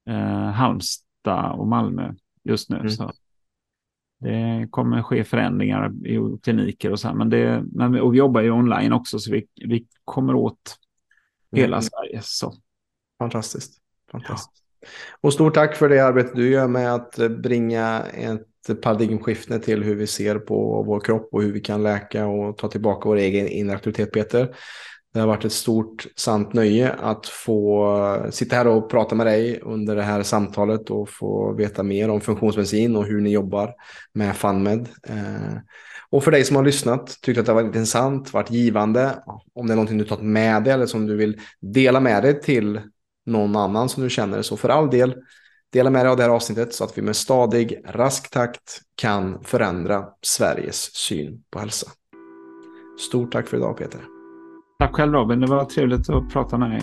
eh, Halmstad och Malmö just nu. Mm. Så det kommer ske förändringar i kliniker och så här. Men, det, men och vi jobbar ju online också så vi, vi kommer åt hela mm. Sverige. Så. Fantastiskt. Fantastiskt. Ja. Och stort tack för det arbete du gör med att bringa ett paradigmskifte till hur vi ser på vår kropp och hur vi kan läka och ta tillbaka vår egen inre aktivitet, Peter. Det har varit ett stort sant nöje att få sitta här och prata med dig under det här samtalet och få veta mer om funktionsmedicin och hur ni jobbar med FunMed. Och för dig som har lyssnat, tyckt att det har varit intressant, varit givande, om det är någonting du tagit med dig eller som du vill dela med dig till någon annan som du känner, så för all del, dela med dig av det här avsnittet så att vi med stadig, rask takt kan förändra Sveriges syn på hälsa. Stort tack för idag Peter. Tack själv Robin, det var trevligt att prata med dig.